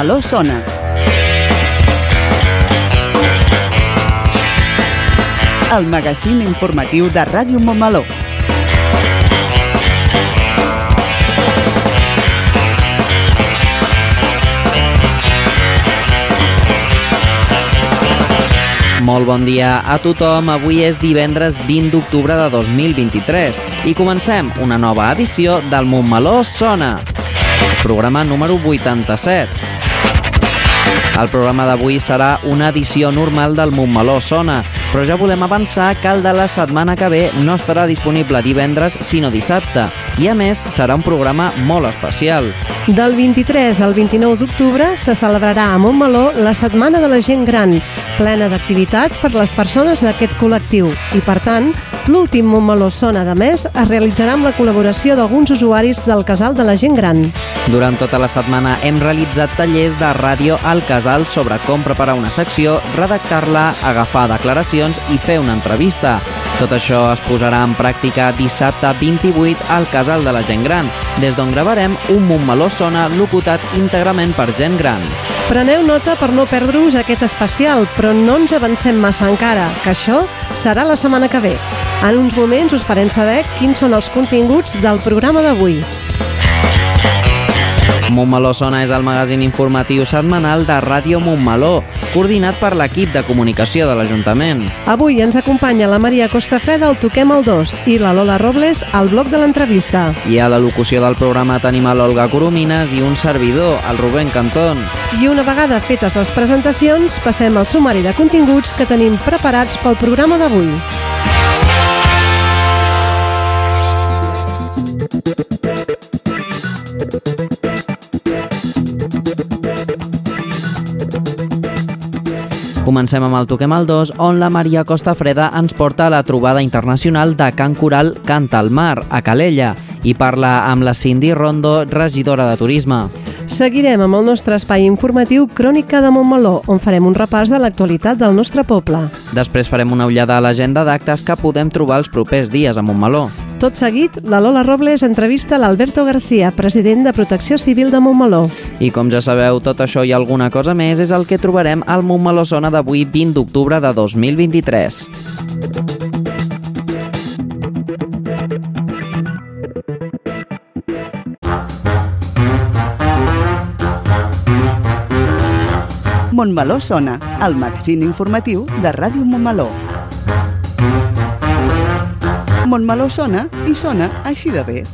Montmeló sona. El magazín informatiu de Ràdio Montmeló. Molt bon dia a tothom. Avui és divendres 20 d'octubre de 2023 i comencem una nova edició del Montmeló Sona, programa número 87. El programa d'avui serà una edició normal del Montmeló Sona, però ja volem avançar que el de la setmana que ve no estarà disponible divendres sinó dissabte i a més serà un programa molt especial. Del 23 al 29 d'octubre se celebrarà a Montmeló la Setmana de la Gent Gran, plena d'activitats per les persones d'aquest col·lectiu i, per tant, l'últim Montmeló Sona de mes es realitzarà amb la col·laboració d'alguns usuaris del Casal de la Gent Gran. Durant tota la setmana hem realitzat tallers de ràdio al casal sobre com preparar una secció, redactar-la, agafar declaracions i fer una entrevista. Tot això es posarà en pràctica dissabte 28 al Casal de la Gent Gran, des d'on gravarem un Montmeló Sona locutat íntegrament per gent gran. Preneu nota per no perdre-us aquest especial, però no ens avancem massa encara, que això serà la setmana que ve. En uns moments us farem saber quins són els continguts del programa d'avui. Montmeló Sona és el magazín informatiu setmanal de Ràdio Montmeló, coordinat per l'equip de comunicació de l'Ajuntament. Avui ens acompanya la Maria Costafreda al Toquem el 2 i la Lola Robles al bloc de l'entrevista. I a la locució del programa tenim a l'Olga Coromines i un servidor, el Rubén Cantón. I una vegada fetes les presentacions, passem al sumari de continguts que tenim preparats pel programa d'avui. Comencem amb el Toquem al 2, on la Maria Costa Freda ens porta a la trobada internacional de Can Coral Canta al Mar, a Calella, i parla amb la Cindy Rondo, regidora de Turisme. Seguirem amb el nostre espai informatiu Crònica de Montmeló, on farem un repàs de l'actualitat del nostre poble. Després farem una ullada a l'agenda d'actes que podem trobar els propers dies a Montmeló. Tot seguit, la Lola Robles entrevista l'Alberto García, president de Protecció Civil de Montmeló. I com ja sabeu, tot això i alguna cosa més és el que trobarem al Montmeló Sona d'avui 20 d'octubre de 2023. Montmeló sona, el magazín informatiu de Ràdio Montmeló. Montmeló sona i sona així de bé.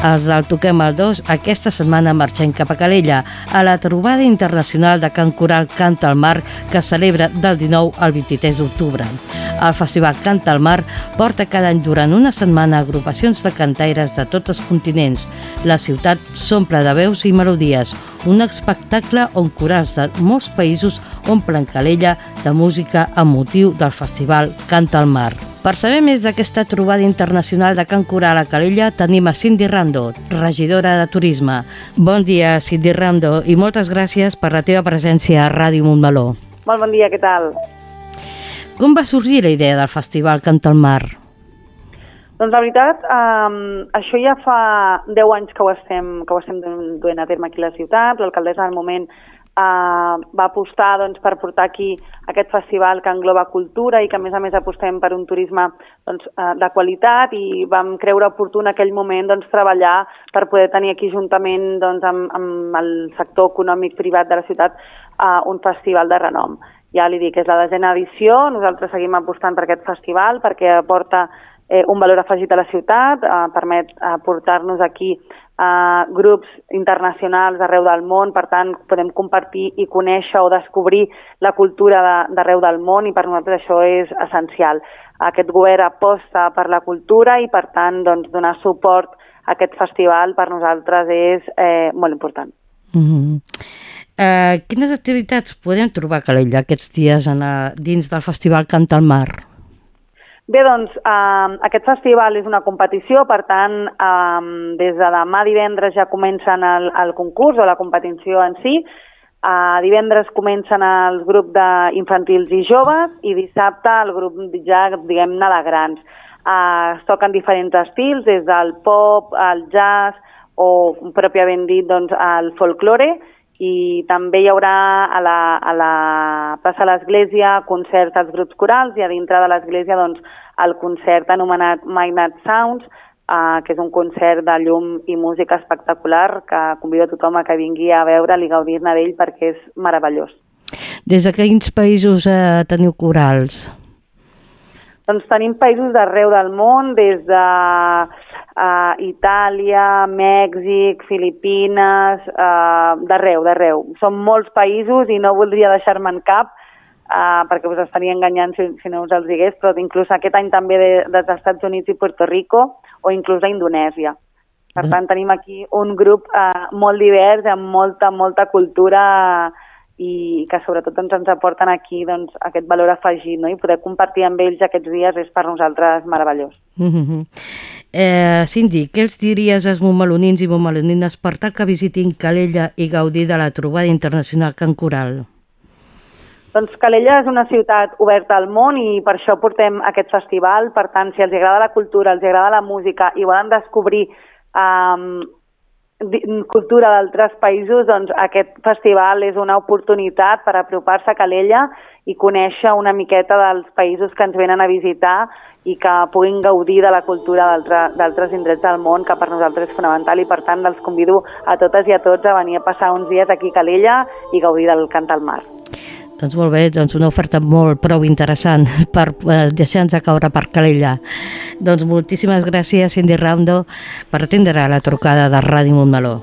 Els del Toquem al 2 aquesta setmana marxem cap a Calella, a la trobada internacional de Can Coral Canta al Mar que celebra del 19 al 23 d'octubre. El Festival Canta al Mar porta cada any durant una setmana agrupacions de cantaires de tots els continents. La ciutat s'omple de veus i melodies, un espectacle on corals de molts països omplen Calella de música amb motiu del Festival Canta al Mar. Per saber més d'aquesta trobada internacional de Can Coral a Calella tenim a Cindy Rando, regidora de Turisme. Bon dia, Cindy Rando, i moltes gràcies per la teva presència a Ràdio Montmeló. Molt bon dia, què tal? Com va sorgir la idea del Festival Canta al Mar? Doncs la veritat, um, això ja fa 10 anys que ho estem, que ho estem duent a terme aquí a la ciutat. L'alcaldessa del moment uh, va apostar doncs, per portar aquí aquest festival que engloba cultura i que a més a més apostem per un turisme doncs, uh, de qualitat i vam creure oportú en aquell moment doncs, treballar per poder tenir aquí juntament doncs, amb, amb el sector econòmic privat de la ciutat uh, un festival de renom. Ja li dic, és la desena edició, nosaltres seguim apostant per aquest festival perquè aporta eh, un valor afegit a la ciutat, eh, permet aportar-nos aquí uh, grups internacionals d'arreu del món, per tant podem compartir i conèixer o descobrir la cultura d'arreu de, del món i per nosaltres això és essencial. Aquest govern aposta per la cultura i per tant doncs, donar suport a aquest festival per nosaltres és eh, molt important. Mm -hmm. eh, quines activitats podem trobar a Calella aquests dies en, a, dins del Festival Canta al Mar? Bé, doncs, eh, aquest festival és una competició, per tant, eh, des de demà divendres ja comencen el, el concurs o la competició en si. Eh, divendres comencen els grups d'infantils i joves i dissabte el grup ja, diguem-ne, de grans. Eh, es toquen diferents estils, des del pop, el jazz o, pròpiament dit, doncs, el folklore, i també hi haurà a la, a la plaça de l'Església concerts als grups corals i a dintre de l'Església doncs, el concert anomenat Magnat Sounds, eh, que és un concert de llum i música espectacular que convido a tothom a que vingui a veure'l i gaudir-ne d'ell perquè és meravellós. Des de quins països eh, teniu corals? Doncs tenim països d'arreu del món, des de uh, Itàlia, Mèxic, Filipines, uh, d'arreu, d'arreu. Són molts països i no voldria deixar-me'n cap uh, perquè us estaria enganyant si, si no us els digués, però inclús aquest any també de, dels Estats Units i Puerto Rico o inclús a Indonèsia. Per mm. tant, tenim aquí un grup uh, molt divers, amb molta, molta cultura i que sobretot doncs, ens aporten aquí doncs, aquest valor afegit no? i poder compartir amb ells aquests dies és per nosaltres meravellós. Mm -hmm. Eh, Cindy, què els diries als montmelonins i montmelonines per tal que visitin Calella i gaudir de la trobada internacional Can Coral? Doncs Calella és una ciutat oberta al món i per això portem aquest festival. Per tant, si els agrada la cultura, els agrada la música i volen descobrir um, cultura d'altres països, doncs aquest festival és una oportunitat per apropar-se a Calella i conèixer una miqueta dels països que ens venen a visitar i que puguin gaudir de la cultura d'altres indrets del món, que per nosaltres és fonamental i per tant els convido a totes i a tots a venir a passar uns dies aquí a Calella i gaudir del cant al mar. Doncs molt bé, doncs una oferta molt prou interessant per eh, deixar-nos caure per Calella. Doncs moltíssimes gràcies, Cindy Raundo, per atendre la trucada de Ràdio Montmeló.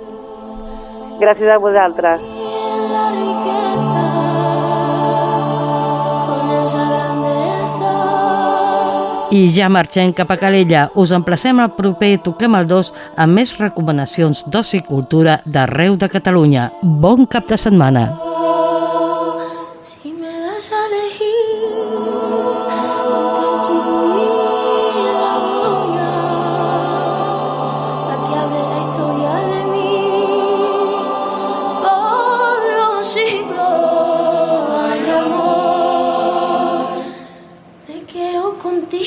Gràcies a vosaltres. I ja marxem cap a Calella. Us emplacem al proper Toquem el 2 amb més recomanacions d'oci i cultura d'arreu de Catalunya. Bon cap de setmana.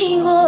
苹果。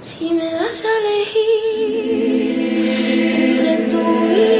Si me das a elegir entre tú y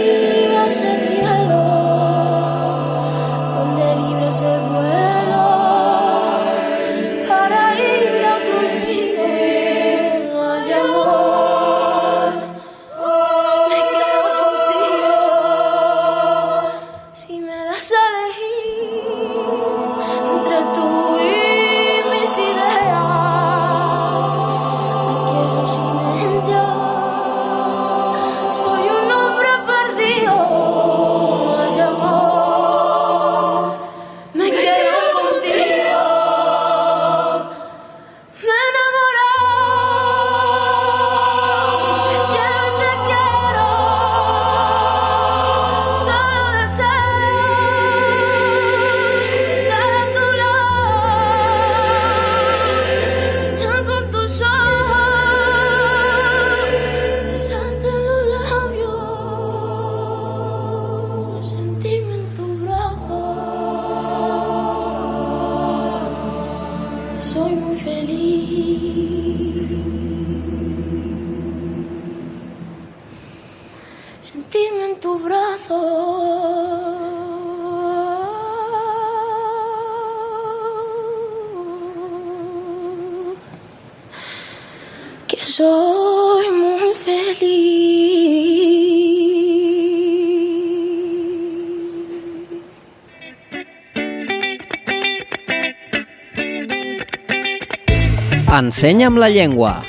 Ensenya'm la llengua.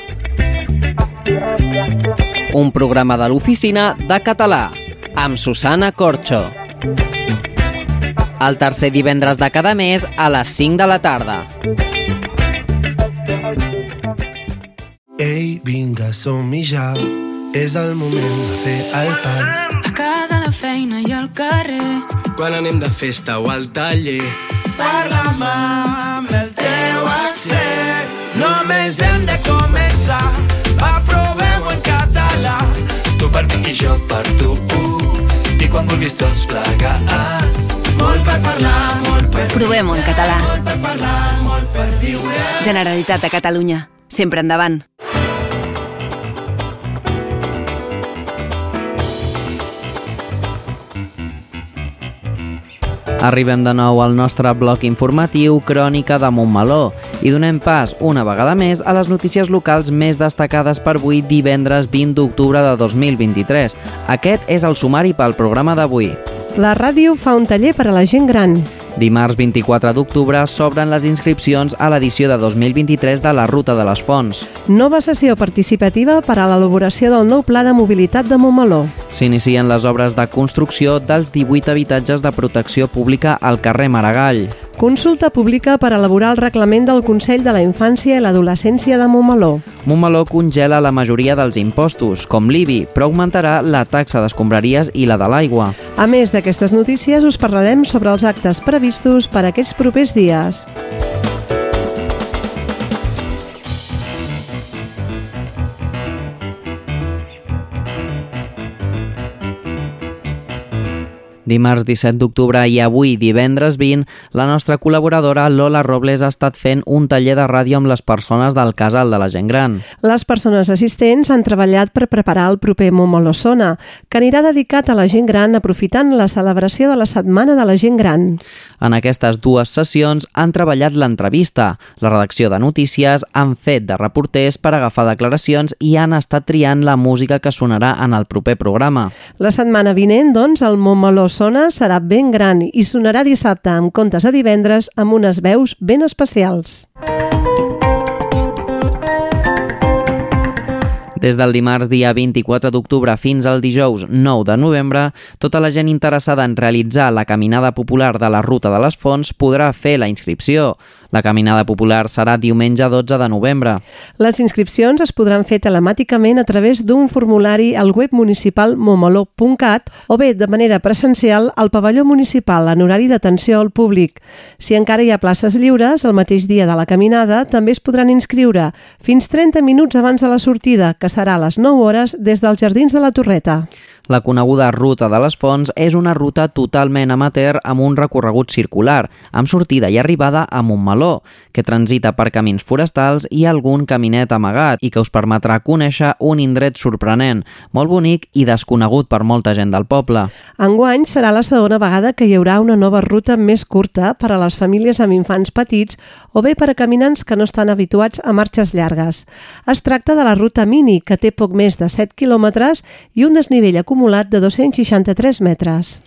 Un programa de l'oficina de català amb Susana Corxo. El tercer divendres de cada mes a les 5 de la tarda. Ei, vinga, som-hi ja. És el moment de fer el pas. A casa, la feina i al carrer. Quan anem de festa o al taller. Parla'm i jo per tu. I quan vulguis tots plegats. Molt per parlar, molt per Provem-ho en català. Molt per parlar, molt per viure. Generalitat de Catalunya. Sempre endavant. Arribem de nou al nostre bloc informatiu Crònica de Montmeló i donem pas una vegada més a les notícies locals més destacades per avui divendres 20 d'octubre de 2023. Aquest és el sumari pel programa d'avui. La ràdio fa un taller per a la gent gran. Dimarts 24 d'octubre s'obren les inscripcions a l'edició de 2023 de la Ruta de les Fonts. Nova sessió participativa per a l'elaboració del nou pla de mobilitat de Montmeló. S'inicien les obres de construcció dels 18 habitatges de protecció pública al carrer Maragall. Consulta pública per elaborar el reglament del Consell de la Infància i l'Adolescència de Montmeló. Montmeló congela la majoria dels impostos, com l'IBI, però augmentarà la taxa d'escombraries i la de l'aigua. A més d'aquestes notícies, us parlarem sobre els actes previstos per aquests propers dies. Dimarts 17 d'octubre i avui, divendres 20, la nostra col·laboradora Lola Robles ha estat fent un taller de ràdio amb les persones del casal de la gent gran. Les persones assistents han treballat per preparar el proper Montmeló Sona, que anirà dedicat a la gent gran aprofitant la celebració de la Setmana de la Gent Gran. En aquestes dues sessions han treballat l'entrevista, la redacció de notícies, han fet de reporters per agafar declaracions i han estat triant la música que sonarà en el proper programa. La setmana vinent, doncs, el Montmeló Sona serà ben gran i sonarà dissabte amb comptes a divendres amb unes veus ben especials. Des del dimarts dia 24 d'octubre fins al dijous 9 de novembre, tota la gent interessada en realitzar la caminada popular de la Ruta de les Fonts podrà fer la inscripció. La caminada popular serà diumenge 12 de novembre. Les inscripcions es podran fer telemàticament a través d'un formulari al web municipal momeló.cat o bé de manera presencial al pavelló municipal en horari d'atenció al públic. Si encara hi ha places lliures, el mateix dia de la caminada també es podran inscriure fins 30 minuts abans de la sortida, que serà a les 9 hores des dels Jardins de la Torreta. La coneguda Ruta de les Fonts és una ruta totalment amateur amb un recorregut circular, amb sortida i arribada a Montmeló, que transita per camins forestals i algun caminet amagat i que us permetrà conèixer un indret sorprenent, molt bonic i desconegut per molta gent del poble. Enguany serà la segona vegada que hi haurà una nova ruta més curta per a les famílies amb infants petits o bé per a caminants que no estan habituats a marxes llargues. Es tracta de la ruta Mini, que té poc més de 7 quilòmetres i un desnivell acumulat de 263 metres.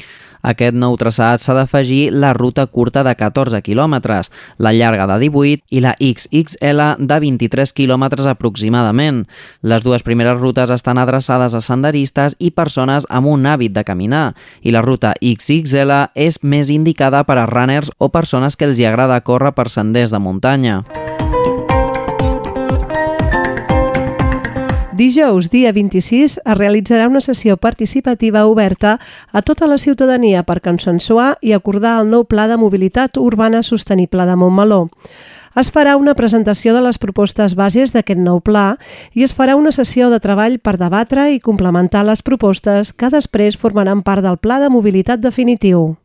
Aquest nou traçat s'ha d'afegir la ruta curta de 14 quilòmetres, la llarga de 18 i la XXL de 23 quilòmetres aproximadament. Les dues primeres rutes estan adreçades a senderistes i persones amb un hàbit de caminar, i la ruta XXL és més indicada per a runners o persones que els hi agrada córrer per senders de muntanya. Dijous, dia 26, es realitzarà una sessió participativa oberta a tota la ciutadania per consensuar i acordar el nou Pla de Mobilitat Urbana Sostenible de Montmeló. Es farà una presentació de les propostes bases d'aquest nou pla i es farà una sessió de treball per debatre i complementar les propostes que després formaran part del Pla de Mobilitat definitiu.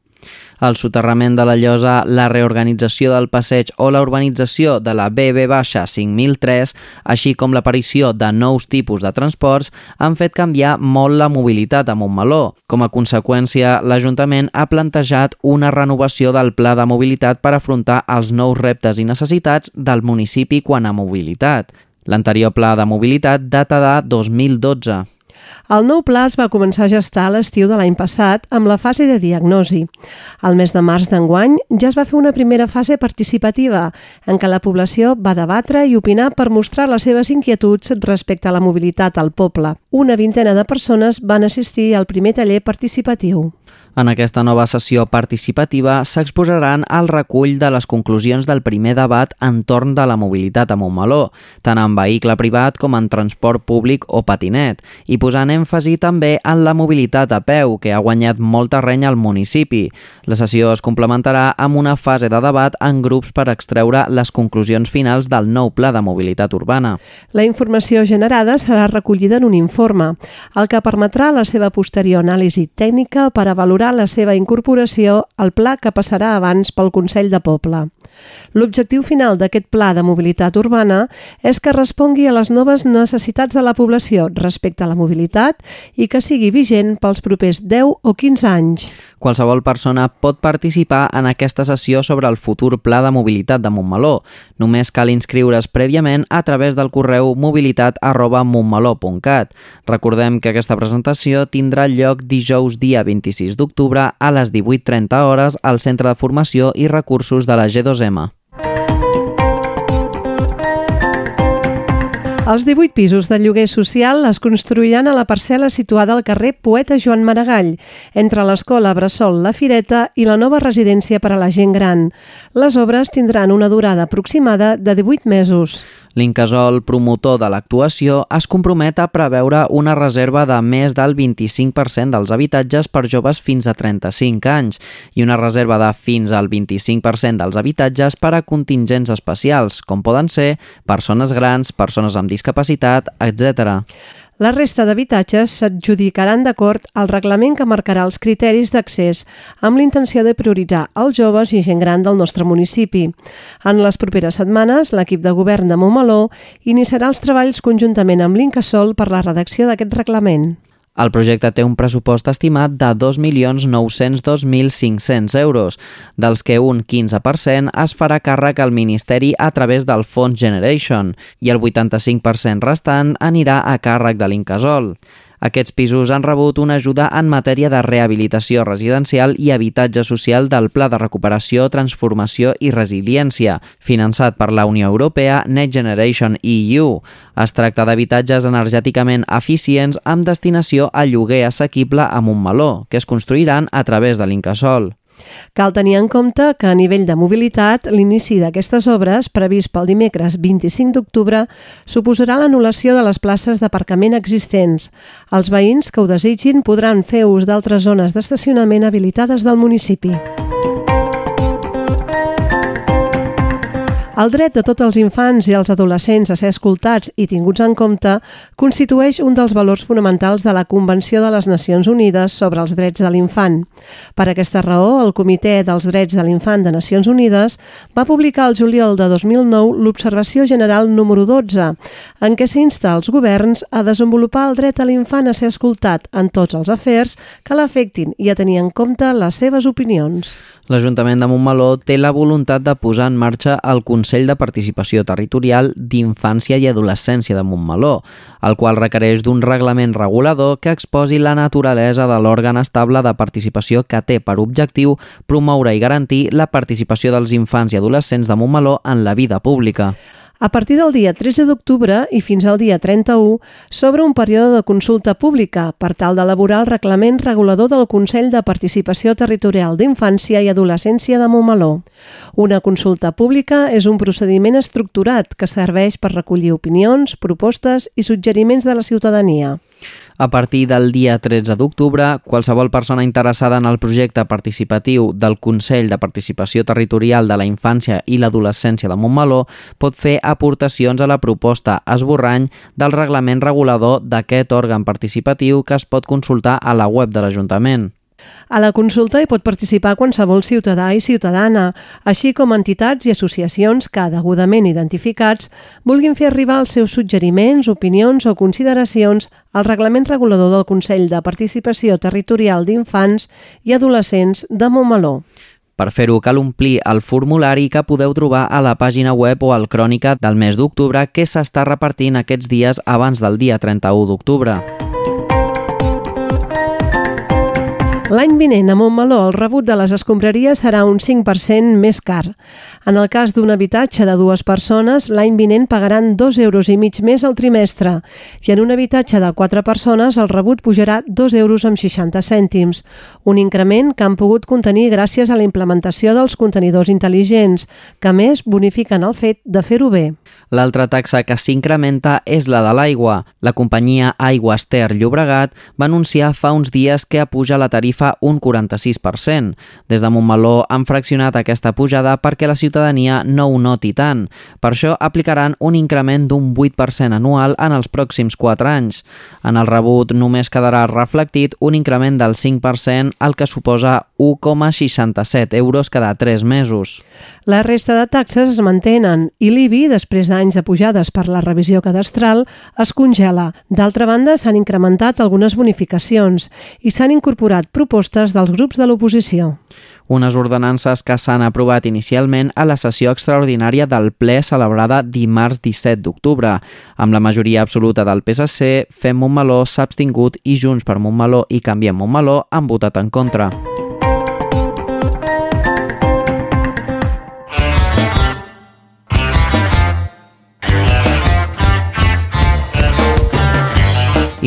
El soterrament de la llosa, la reorganització del passeig o la urbanització de la BB-5003, així com l'aparició de nous tipus de transports, han fet canviar molt la mobilitat a Montmeló. Com a conseqüència, l'Ajuntament ha plantejat una renovació del pla de mobilitat per afrontar els nous reptes i necessitats del municipi quant a mobilitat. L'anterior pla de mobilitat data de 2012. El nou pla es va començar a gestar a l'estiu de l'any passat amb la fase de diagnosi. Al mes de març d'enguany ja es va fer una primera fase participativa en què la població va debatre i opinar per mostrar les seves inquietuds respecte a la mobilitat al poble. Una vintena de persones van assistir al primer taller participatiu. En aquesta nova sessió participativa s'exposaran el recull de les conclusions del primer debat entorn de la mobilitat a Montmeló, tant en vehicle privat com en transport públic o patinet, i posant èmfasi també en la mobilitat a peu, que ha guanyat molt terreny al municipi. La sessió es complementarà amb una fase de debat en grups per extreure les conclusions finals del nou pla de mobilitat urbana. La informació generada serà recollida en un informe, el que permetrà la seva posterior anàlisi tècnica per a valorar la seva incorporació al pla que passarà abans pel Consell de Poble. L'objectiu final d'aquest pla de mobilitat urbana és que respongui a les noves necessitats de la població respecte a la mobilitat i que sigui vigent pels propers 10 o 15 anys. Qualsevol persona pot participar en aquesta sessió sobre el futur pla de mobilitat de Montmeló. Només cal inscriure's prèviament a través del correu mobilitat arroba montmeló.cat. Recordem que aquesta presentació tindrà lloc dijous dia 26 d'octubre a les 18.30 hores al Centre de Formació i Recursos de la G2M. Els 18 pisos de lloguer social es construiran a la parcel·la situada al carrer Poeta Joan Maragall, entre l'Escola Bressol La Fireta i la nova residència per a la gent gran. Les obres tindran una durada aproximada de 18 mesos. L'Incasol, promotor de l'actuació, es compromet a preveure una reserva de més del 25% dels habitatges per joves fins a 35 anys i una reserva de fins al 25% dels habitatges per a contingents especials, com poden ser persones grans, persones amb discapacitat, etc. La resta d'habitatges s'adjudicaran d'acord al reglament que marcarà els criteris d'accés amb l'intenció de prioritzar els joves i gent gran del nostre municipi. En les properes setmanes, l'equip de govern de Montmeló iniciarà els treballs conjuntament amb l'Incasol per la redacció d'aquest reglament. El projecte té un pressupost estimat de 2.902.500 euros, dels que un 15% es farà càrrec al Ministeri a través del Fons Generation i el 85% restant anirà a càrrec de l'Incasol. Aquests pisos han rebut una ajuda en matèria de rehabilitació residencial i habitatge social del Pla de Recuperació, Transformació i Resiliència, finançat per la Unió Europea Next Generation EU. Es tracta d'habitatges energèticament eficients amb destinació a lloguer assequible a Montmeló, que es construiran a través de l'Incasol. Cal tenir en compte que a nivell de mobilitat, l'inici d'aquestes obres, previst pel dimecres 25 d'octubre, suposarà l'anul·lació de les places d'aparcament existents. Els veïns que ho desitgin podran fer ús d'altres zones d'estacionament habilitades del municipi. El dret de tots els infants i els adolescents a ser escoltats i tinguts en compte constitueix un dels valors fonamentals de la Convenció de les Nacions Unides sobre els drets de l'infant. Per aquesta raó, el Comitè dels Drets de l'Infant de Nacions Unides va publicar el juliol de 2009 l'Observació General número 12, en què s'insta als governs a desenvolupar el dret a l'infant a ser escoltat en tots els afers que l'afectin i a tenir en compte les seves opinions. L'Ajuntament de Montmeló té la voluntat de posar en marxa el Consell de Participació Territorial d'Infància i Adolescència de Montmeló, el qual requereix d'un reglament regulador que exposi la naturalesa de l'òrgan estable de participació que té per objectiu promoure i garantir la participació dels infants i adolescents de Montmeló en la vida pública. A partir del dia 13 d'octubre i fins al dia 31 s'obre un període de consulta pública per tal d'elaborar el reglament regulador del Consell de Participació Territorial d'Infància i Adolescència de Montmeló. Una consulta pública és un procediment estructurat que serveix per recollir opinions, propostes i suggeriments de la ciutadania. A partir del dia 13 d'octubre, qualsevol persona interessada en el projecte participatiu del Consell de Participació Territorial de la Infància i l'Adolescència de Montmeló pot fer aportacions a la proposta esborrany del reglament regulador d'aquest òrgan participatiu que es pot consultar a la web de l'Ajuntament. A la consulta hi pot participar qualsevol ciutadà i ciutadana, així com entitats i associacions que, degudament identificats, vulguin fer arribar els seus suggeriments, opinions o consideracions al reglament regulador del Consell de Participació Territorial d'Infants i Adolescents de Montmeló. Per fer-ho cal omplir el formulari que podeu trobar a la pàgina web o al crònica del mes d'octubre que s'està repartint aquests dies abans del dia 31 d'octubre. L'any vinent a Montmeló el rebut de les escombraries serà un 5% més car. En el cas d'un habitatge de dues persones, l'any vinent pagaran 2 euros i mig més al trimestre i en un habitatge de quatre persones el rebut pujarà 2 euros amb 60 cèntims, un increment que han pogut contenir gràcies a la implementació dels contenidors intel·ligents, que més bonifiquen el fet de fer-ho bé. L'altra taxa que s'incrementa és la de l'aigua. La companyia Aigües Ter Llobregat va anunciar fa uns dies que apuja la tarifa un 46%. Des de Montmeló han fraccionat aquesta pujada perquè la ciutadania no ho noti tant. Per això aplicaran un increment d'un 8% anual en els pròxims 4 anys. En el rebut només quedarà reflectit un increment del 5%, el que suposa 1,67 euros cada 3 mesos. La resta de taxes es mantenen i l'IBI, després d'anys de pujades per la revisió cadastral, es congela. D'altra banda, s'han incrementat algunes bonificacions i s'han incorporat propostes dels grups de l'oposició. Unes ordenances que s'han aprovat inicialment a la sessió extraordinària del ple celebrada dimarts 17 d'octubre. Amb la majoria absoluta del PSC, Fem Montmeló s'ha abstingut i Junts per Montmeló i Canviem Montmeló han votat en contra.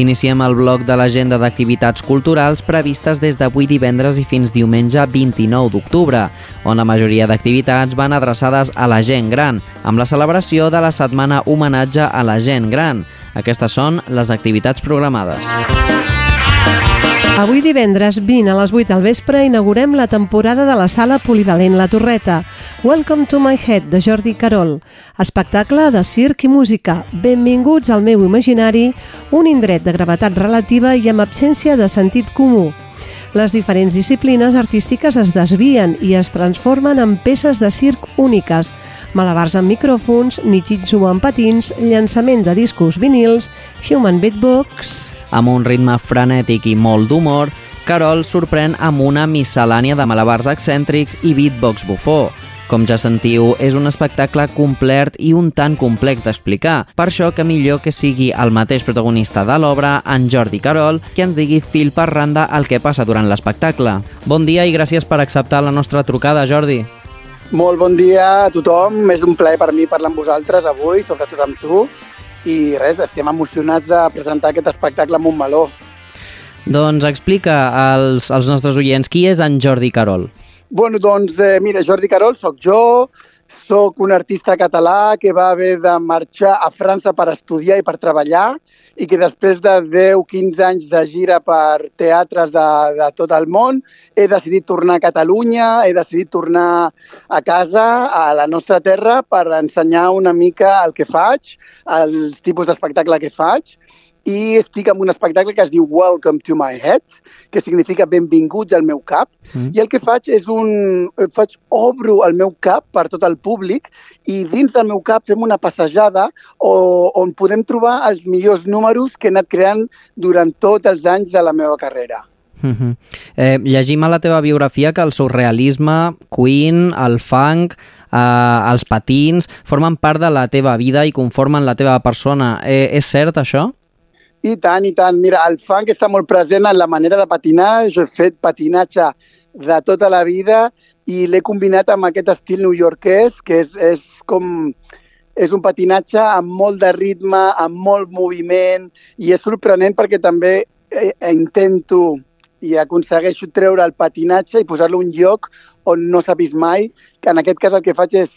Iniciem el bloc de l'agenda d'activitats culturals previstes des d'avui divendres i fins diumenge 29 d'octubre, on la majoria d'activitats van adreçades a la gent gran, amb la celebració de la setmana homenatge a la gent gran. Aquestes són les activitats programades. Avui divendres 20 a les 8 al vespre inaugurem la temporada de la sala polivalent La Torreta. Welcome to my head, de Jordi Carol. Espectacle de circ i música. Benvinguts al meu imaginari, un indret de gravetat relativa i amb absència de sentit comú. Les diferents disciplines artístiques es desvien i es transformen en peces de circ úniques, malabars amb micròfons, nijitsu amb patins, llançament de discos vinils, human beatbox... Amb un ritme frenètic i molt d'humor, Carol sorprèn amb una miscel·lània de malabars excèntrics i beatbox bufó. Com ja sentiu, és un espectacle complet i un tant complex d'explicar. Per això que millor que sigui el mateix protagonista de l'obra, en Jordi Carol, que ens digui fil per randa el que passa durant l'espectacle. Bon dia i gràcies per acceptar la nostra trucada, Jordi. Molt bon dia a tothom. És un plaer per mi parlar amb vosaltres avui, sobretot amb tu. I res, estem emocionats de presentar aquest espectacle a Montmeló. Doncs explica als, als nostres oients qui és en Jordi Carol. Bueno, doncs, eh, mira, Jordi Carol sóc jo, sóc un artista català que va haver de marxar a França per estudiar i per treballar i que després de 10-15 anys de gira per teatres de, de tot el món he decidit tornar a Catalunya, he decidit tornar a casa, a la nostra terra, per ensenyar una mica el que faig, els tipus d'espectacle que faig i estic en un espectacle que es diu Welcome to my head, que significa benvinguts al meu cap, mm. i el que faig és un... faig, obro el meu cap per tot el públic i dins del meu cap fem una passejada o, on podem trobar els millors números que he anat creant durant tots els anys de la meva carrera. Mm -hmm. eh, llegim a la teva biografia que el surrealisme, Queen, el funk, eh, els patins, formen part de la teva vida i conformen la teva persona. Eh, és cert això? I tant, i tant. Mira, el funk està molt present en la manera de patinar. Jo he fet patinatge de tota la vida i l'he combinat amb aquest estil newyorkès, que és, és com... És un patinatge amb molt de ritme, amb molt moviment, i és sorprenent perquè també eh, intento i aconsegueixo treure el patinatge i posar-lo un lloc on no s'ha vist mai, que en aquest cas el que faig és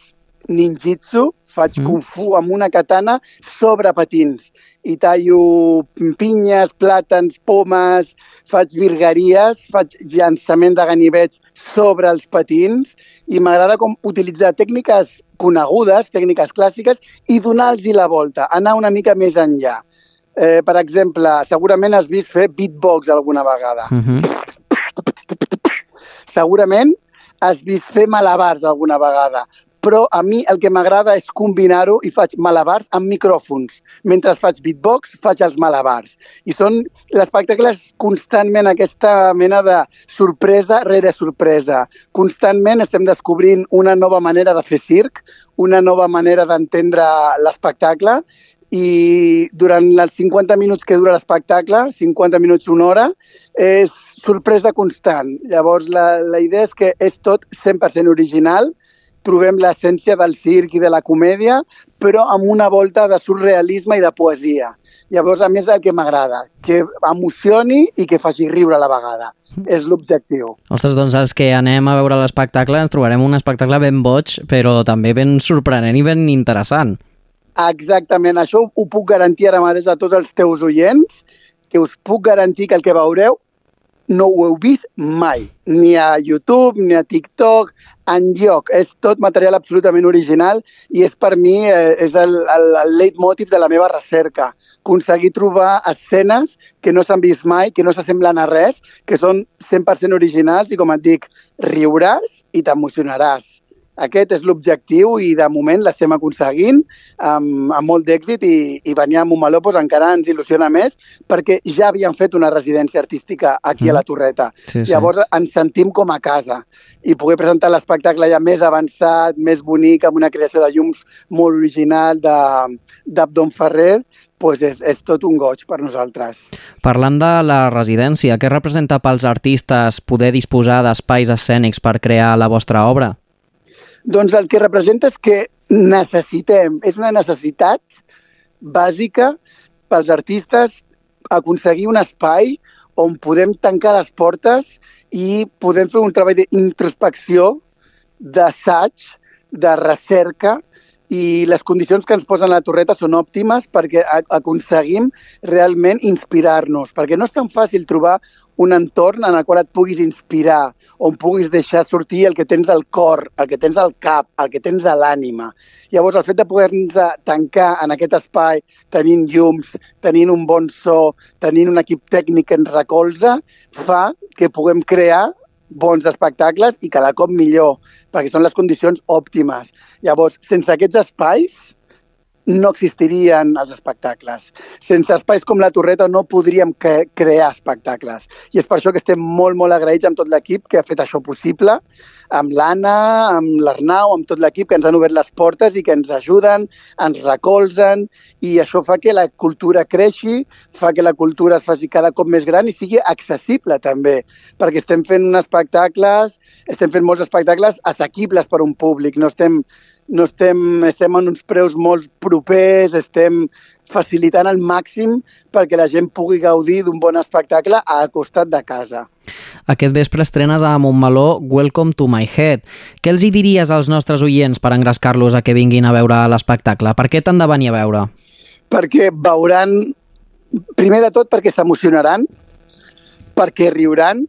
ninjitsu, faig mm. kung fu amb una katana sobre patins i tallo pinyes, plàtans, pomes, faig virgueries, faig llançament de ganivets sobre els patins i m'agrada com utilitzar tècniques conegudes, tècniques clàssiques, i donar-los la volta, anar una mica més enllà. Eh, per exemple, segurament has vist fer beatbox alguna vegada. Mm -hmm. segurament has vist fer malabars alguna vegada, però a mi el que m'agrada és combinar-ho i faig malabars amb micròfons. Mentre faig beatbox, faig els malabars. I són l'espectacle és constantment aquesta mena de sorpresa rere sorpresa. Constantment estem descobrint una nova manera de fer circ, una nova manera d'entendre l'espectacle i durant els 50 minuts que dura l'espectacle, 50 minuts, una hora, és sorpresa constant. Llavors, la, la idea és que és tot 100% original, trobem l'essència del circ i de la comèdia, però amb una volta de surrealisme i de poesia. Llavors, a més, el que m'agrada, que emocioni i que faci riure a la vegada. És l'objectiu. Ostres, doncs els que anem a veure l'espectacle ens trobarem un espectacle ben boig, però també ben sorprenent i ben interessant. Exactament, això ho, puc garantir ara mateix a tots els teus oients, que us puc garantir que el que veureu no ho heu vist mai, ni a YouTube, ni a TikTok, en lloc. És tot material absolutament original i és per mi eh, és el, el, el leitmotiv de la meva recerca. Aconseguir trobar escenes que no s'han vist mai, que no s'assemblen a res, que són 100% originals i, com et dic, riuràs i t'emocionaràs. Aquest és l'objectiu i de moment l'estem aconseguint amb, amb molt d'èxit i, i venir a Montmeló pues, encara ens il·lusiona més perquè ja havíem fet una residència artística aquí mm. a la Torreta. Sí, sí. Llavors ens sentim com a casa i poder presentar l'espectacle ja més avançat, més bonic, amb una creació de llums molt original d'Abdon Ferrer, pues és, és tot un goig per nosaltres. Parlant de la residència, què representa pels artistes poder disposar d'espais escènics per crear la vostra obra? Doncs el que representa és que necessitem, és una necessitat bàsica pels artistes aconseguir un espai on podem tancar les portes i podem fer un treball d'introspecció, d'assaig, de recerca, i les condicions que ens posen a la torreta són òptimes perquè aconseguim realment inspirar-nos, perquè no és tan fàcil trobar un entorn en el qual et puguis inspirar, on puguis deixar sortir el que tens al cor, el que tens al cap, el que tens a l'ànima. Llavors, el fet de poder-nos tancar en aquest espai, tenint llums, tenint un bon so, tenint un equip tècnic que ens recolza, fa que puguem crear bons espectacles i cada cop millor, perquè són les condicions òptimes. Llavors, sense aquests espais, no existirien els espectacles. Sense espais com la Torreta no podríem cre crear espectacles. I és per això que estem molt, molt agraïts amb tot l'equip que ha fet això possible, amb l'Anna, amb l'Arnau, amb tot l'equip que ens han obert les portes i que ens ajuden, ens recolzen, i això fa que la cultura creixi, fa que la cultura es faci cada cop més gran i sigui accessible també, perquè estem fent espectacles, estem fent molts espectacles assequibles per un públic, no estem no estem, estem en uns preus molt propers, estem facilitant al màxim perquè la gent pugui gaudir d'un bon espectacle al costat de casa. Aquest vespre estrenes a Montmeló Welcome to my head. Què els hi diries als nostres oients per engrescar-los a que vinguin a veure l'espectacle? Per què t'han de venir a veure? Perquè veuran, primer de tot perquè s'emocionaran, perquè riuran,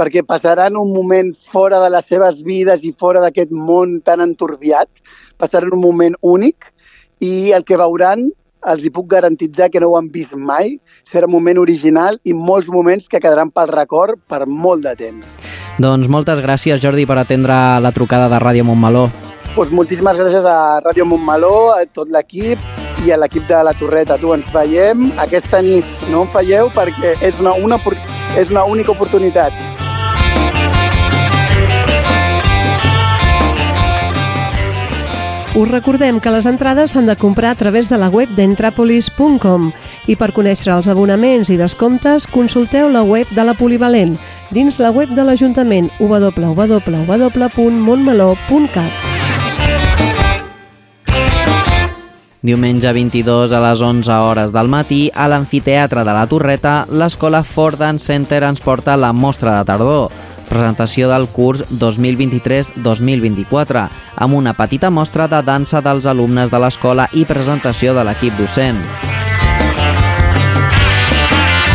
perquè passaran un moment fora de les seves vides i fora d'aquest món tan enturbiat, passaran un moment únic i el que veuran els hi puc garantitzar que no ho han vist mai. Serà un moment original i molts moments que quedaran pel record per molt de temps. Doncs moltes gràcies, Jordi, per atendre la trucada de Ràdio Montmeló. Pues moltíssimes gràcies a Ràdio Montmeló, a tot l'equip i a l'equip de la Torreta. Tu, ens veiem aquesta nit. No en falleu perquè és una, una, és una única oportunitat. Us recordem que les entrades s'han de comprar a través de la web d'entrapolis.com i per conèixer els abonaments i descomptes consulteu la web de la Polivalent dins la web de l'Ajuntament www.montmeló.cat. Diumenge 22 a les 11 hores del matí, a l'Amfiteatre de la Torreta, l'Escola Ford Dance Center ens porta la mostra de tardor presentació del curs 2023-2024, amb una petita mostra de dansa dels alumnes de l'escola i presentació de l'equip docent.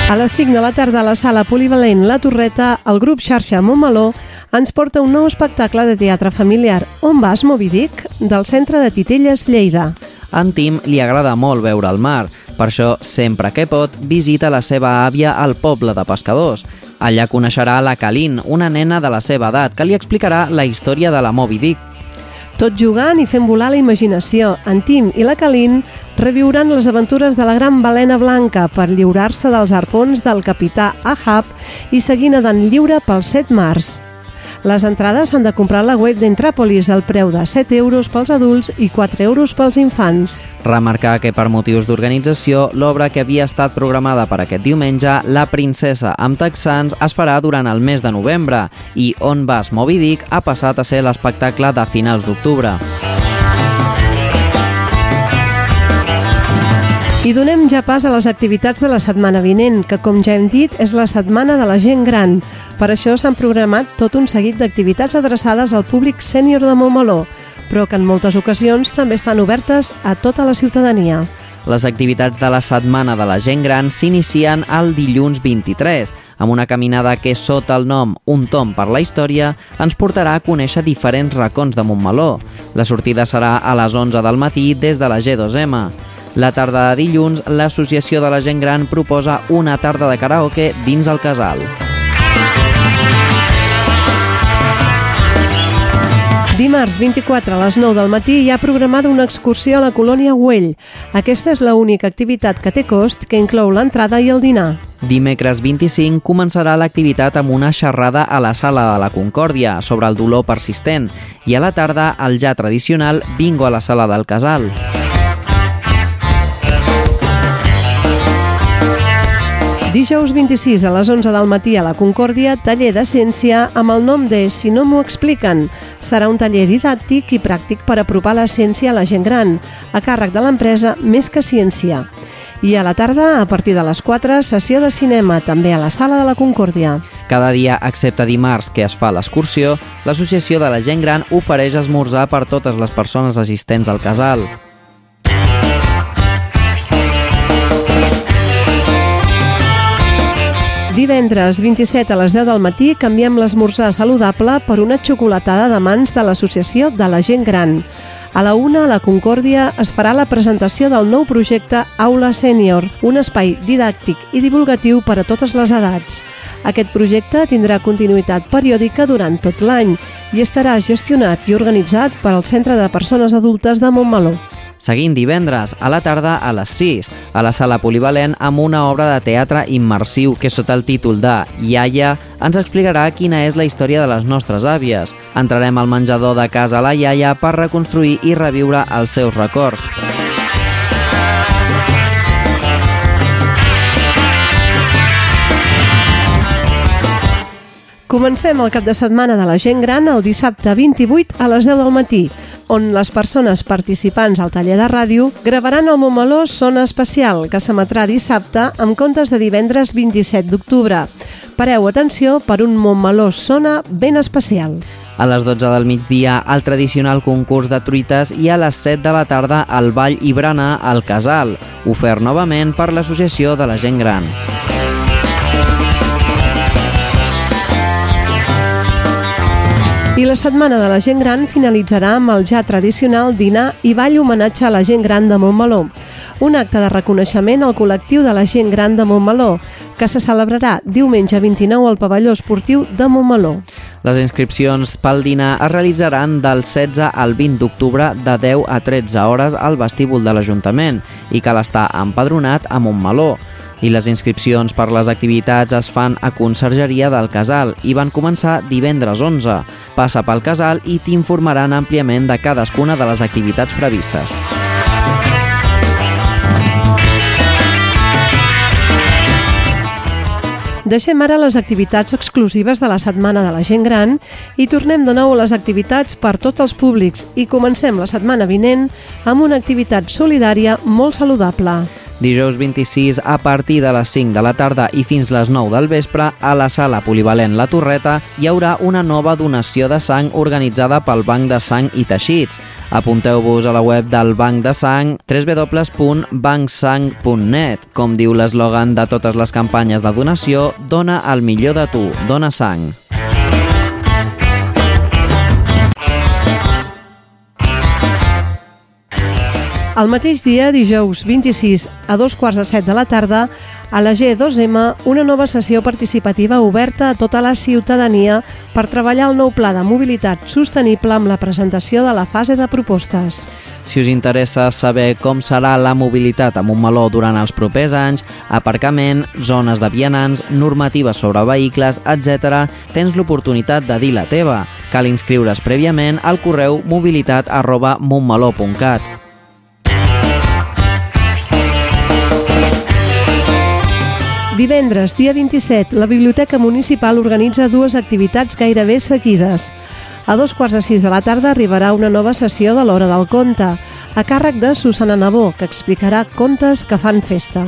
A les 5 de la tarda a la sala polivalent La Torreta, el grup Xarxa Montmeló ens porta un nou espectacle de teatre familiar On vas, Moby Dick? del centre de Titelles, Lleida. En Tim li agrada molt veure el mar, per això, sempre que pot, visita la seva àvia al poble de pescadors. Allà coneixerà la Kalin, una nena de la seva edat, que li explicarà la història de la Moby Dick. Tot jugant i fent volar la imaginació, en Tim i la Kalin reviuran les aventures de la gran balena blanca per lliurar-se dels arpons del capità Ahab i seguir nedant lliure pels set mars. Les entrades s'han de comprar a la web d'Entràpolis al preu de 7 euros pels adults i 4 euros pels infants. Remarcar que per motius d'organització, l'obra que havia estat programada per aquest diumenge, La princesa amb texans, es farà durant el mes de novembre i On vas Moby Dick ha passat a ser l'espectacle de finals d'octubre. I donem ja pas a les activitats de la setmana vinent, que com ja hem dit és la setmana de la gent gran. Per això s'han programat tot un seguit d'activitats adreçades al públic sènior de Montmeló, però que en moltes ocasions també estan obertes a tota la ciutadania. Les activitats de la Setmana de la Gent Gran s'inicien el dilluns 23, amb una caminada que, sota el nom Un tom per la història, ens portarà a conèixer diferents racons de Montmeló. La sortida serà a les 11 del matí des de la G2M. La tarda de dilluns, l'Associació de la Gent Gran proposa una tarda de karaoke dins el casal. Dimarts 24 a les 9 del matí hi ha programada una excursió a la colònia Güell. Aquesta és l'única activitat que té cost que inclou l'entrada i el dinar. Dimecres 25 començarà l'activitat amb una xerrada a la Sala de la Concòrdia sobre el dolor persistent i a la tarda el ja tradicional bingo a la Sala del Casal. Dijous 26 a les 11 del matí a la Concòrdia, taller de ciència amb el nom de Si no m'ho expliquen. Serà un taller didàctic i pràctic per apropar la ciència a la gent gran, a càrrec de l'empresa Més que Ciència. I a la tarda, a partir de les 4, sessió de cinema, també a la sala de la Concòrdia. Cada dia, excepte dimarts, que es fa l'excursió, l'Associació de la Gent Gran ofereix esmorzar per totes les persones assistents al casal. Divendres 27 a les 10 del matí canviem l'esmorzar saludable per una xocolatada de mans de l'Associació de la Gent Gran. A la una, a la Concòrdia, es farà la presentació del nou projecte Aula Sènior, un espai didàctic i divulgatiu per a totes les edats. Aquest projecte tindrà continuïtat periòdica durant tot l'any i estarà gestionat i organitzat per al Centre de Persones Adultes de Montmeló. Seguint divendres, a la tarda a les 6, a la sala polivalent amb una obra de teatre immersiu que sota el títol de Iaia ens explicarà quina és la història de les nostres àvies. Entrarem al menjador de casa la iaia per reconstruir i reviure els seus records. Comencem el cap de setmana de la gent gran el dissabte 28 a les 10 del matí, on les persones participants al taller de ràdio gravaran el Montmeló Sona Especial, que s'emetrà dissabte amb comptes de divendres 27 d'octubre. Pareu atenció per un Montmeló Sona ben especial. A les 12 del migdia, el tradicional concurs de truites i a les 7 de la tarda el ball i berenar al Casal, ofert novament per l'Associació de la Gent Gran. I la Setmana de la Gent Gran finalitzarà amb el ja tradicional dinar i ball homenatge a la gent gran de Montmeló, un acte de reconeixement al col·lectiu de la gent gran de Montmeló, que se celebrarà diumenge 29 al pavelló esportiu de Montmeló. Les inscripcions pel dinar es realitzaran del 16 al 20 d'octubre de 10 a 13 hores al vestíbul de l'Ajuntament i cal estar empadronat a Montmeló i les inscripcions per les activitats es fan a Consergeria del Casal i van començar divendres 11. Passa pel Casal i t'informaran àmpliament de cadascuna de les activitats previstes. Deixem ara les activitats exclusives de la Setmana de la Gent Gran i tornem de nou a les activitats per tots els públics i comencem la setmana vinent amb una activitat solidària molt saludable. Dijous 26, a partir de les 5 de la tarda i fins les 9 del vespre, a la sala polivalent La Torreta hi haurà una nova donació de sang organitzada pel Banc de Sang i Teixits. Apunteu-vos a la web del Banc de Sang www.bancsang.net. Com diu l'eslògan de totes les campanyes de donació, dona el millor de tu, dona sang. El mateix dia, dijous 26, a dos quarts de set de la tarda, A la G2M, una nova sessió participativa oberta a tota la ciutadania per treballar el nou pla de mobilitat sostenible amb la presentació de la fase de propostes. Si us interessa saber com serà la mobilitat a Montmeló durant els propers anys, aparcament, zones de vianants, normatives sobre vehicles, etc., tens l'oportunitat de dir la teva. Cal inscriure's prèviament al correu mobilitat arroba montmeló.cat. Divendres, dia 27, la Biblioteca Municipal organitza dues activitats gairebé seguides. A dos quarts de sis de la tarda arribarà una nova sessió de l'Hora del Conte, a càrrec de Susana Nabó, que explicarà contes que fan festa.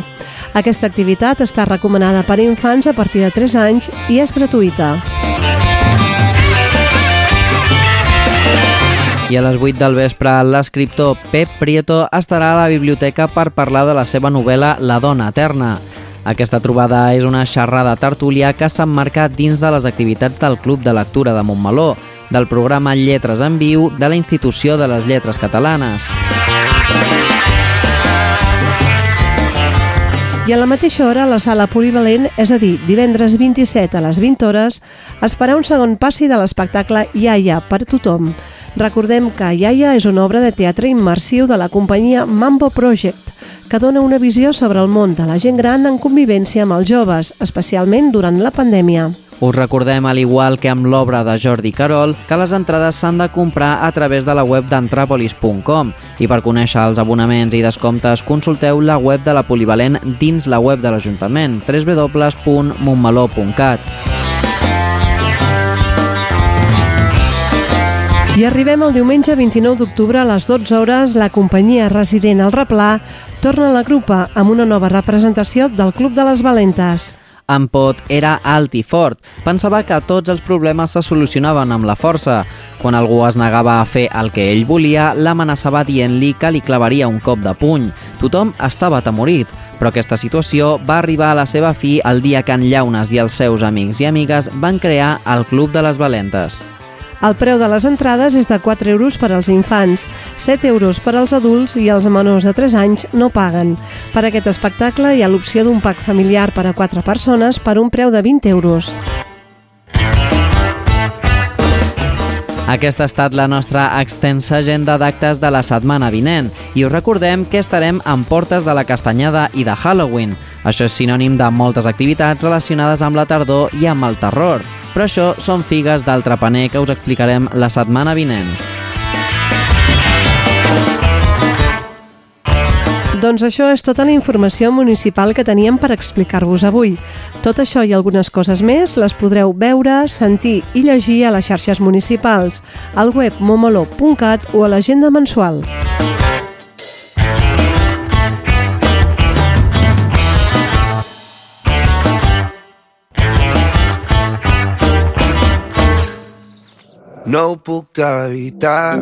Aquesta activitat està recomanada per infants a partir de 3 anys i és gratuïta. I a les 8 del vespre, l'escriptor Pep Prieto estarà a la biblioteca per parlar de la seva novel·la La dona eterna. Aquesta trobada és una xerrada tertúlia que s'emmarca dins de les activitats del Club de Lectura de Montmeló, del programa Lletres en Viu de la Institució de les Lletres Catalanes. I a la mateixa hora, a la sala polivalent, és a dir, divendres 27 a les 20 hores, es farà un segon passi de l'espectacle Iaia per tothom. Recordem que Iaia és una obra de teatre immersiu de la companyia Mambo Project, que dona una visió sobre el món de la gent gran en convivència amb els joves, especialment durant la pandèmia. Us recordem, al igual que amb l'obra de Jordi Carol, que les entrades s'han de comprar a través de la web d'entrapolis.com i per conèixer els abonaments i descomptes consulteu la web de la Polivalent dins la web de l'Ajuntament www.montmeló.cat. I arribem el diumenge 29 d'octubre a les 12 hores. La companyia resident al Replà torna a la grupa amb una nova representació del Club de les Valentes. En Pot era alt i fort. Pensava que tots els problemes se solucionaven amb la força. Quan algú es negava a fer el que ell volia, l'amenaçava dient-li que li clavaria un cop de puny. Tothom estava atemorit, però aquesta situació va arribar a la seva fi el dia que en Llaunes i els seus amics i amigues van crear el Club de les Valentes. El preu de les entrades és de 4 euros per als infants, 7 euros per als adults i els menors de 3 anys no paguen. Per aquest espectacle hi ha l'opció d'un pack familiar per a 4 persones per un preu de 20 euros. Aquesta ha estat la nostra extensa agenda d'actes de la setmana vinent i us recordem que estarem en portes de la Castanyada i de Halloween. Això és sinònim de moltes activitats relacionades amb la tardor i amb el terror. Però això són figues d'altre paner que us explicarem la setmana vinent. Doncs això és tota la informació municipal que teníem per explicar-vos avui. Tot això i algunes coses més les podreu veure, sentir i llegir a les xarxes municipals, al web momolo.cat o a l'agenda mensual. No ho puc evitar,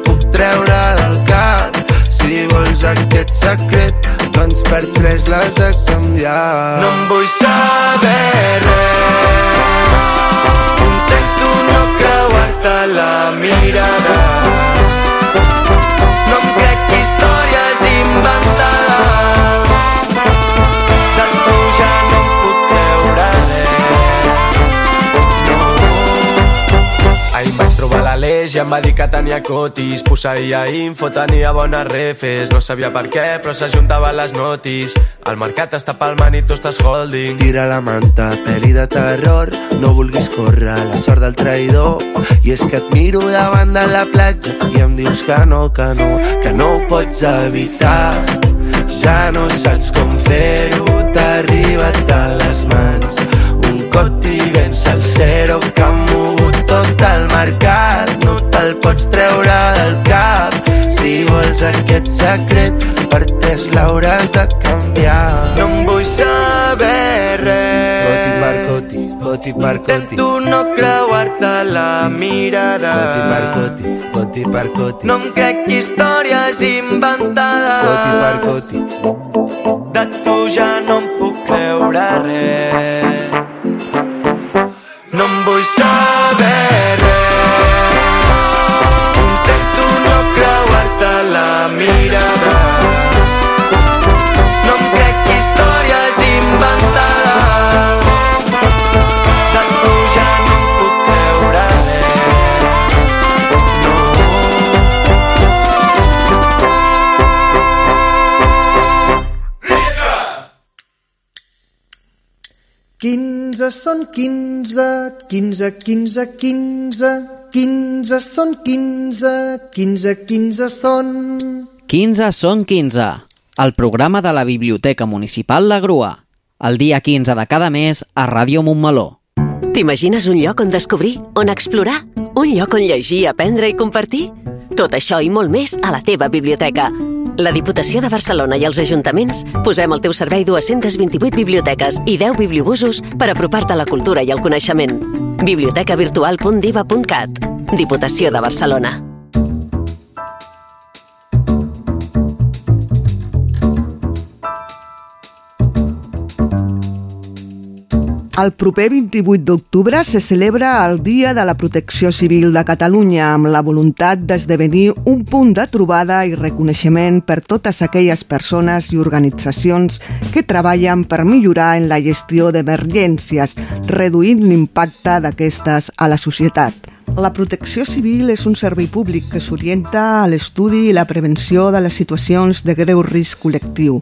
treure del cap. Si vols aquest secret, doncs per tres l'has de canviar. No em vull saber res. Intento no creuar-te la mirada. No em crec històries inventades. l'Aleix i em va dir que tenia cotis Posseïa info, tenia bones refes. No sabia per què, però s'ajuntava les notis. El mercat està palmant i tu estàs holding. Tira la manta, pel·li de terror No vulguis córrer la sort del traïdor. I és que et miro davant de la platja I em dius que no, que no, que no ho pots evitar. Ja no saps com fer-ho T'ha arribat aquest secret per tres l'hauràs de canviar. No em vull saber res. Boti Marcoti, Boti Marcoti. Intento no creuar-te la mirada. Boti Marcoti, Boti Marcoti. No em crec històries inventades. Boti Marcoti. De tu ja no em puc creure res. Quinze són quinze, quinze, quinze, quinze, quinze són quinze, quinze, quinze són... 15 són 15, el programa de la Biblioteca Municipal La Grua, el dia 15 de cada mes a Ràdio Montmeló. T'imagines un lloc on descobrir, on explorar? Un lloc on llegir, aprendre i compartir? Tot això i molt més a la teva biblioteca. La Diputació de Barcelona i els ajuntaments posem al teu servei 228 biblioteques i 10 bibliobusos per apropar-te a la cultura i el coneixement. bibliotecavirtual.diva.cat Diputació de Barcelona. El proper 28 d'octubre se celebra el Dia de la Protecció Civil de Catalunya amb la voluntat d'esdevenir un punt de trobada i reconeixement per totes aquelles persones i organitzacions que treballen per millorar en la gestió d'emergències, reduint l'impacte d'aquestes a la societat. La protecció civil és un servei públic que s'orienta a l'estudi i la prevenció de les situacions de greu risc col·lectiu,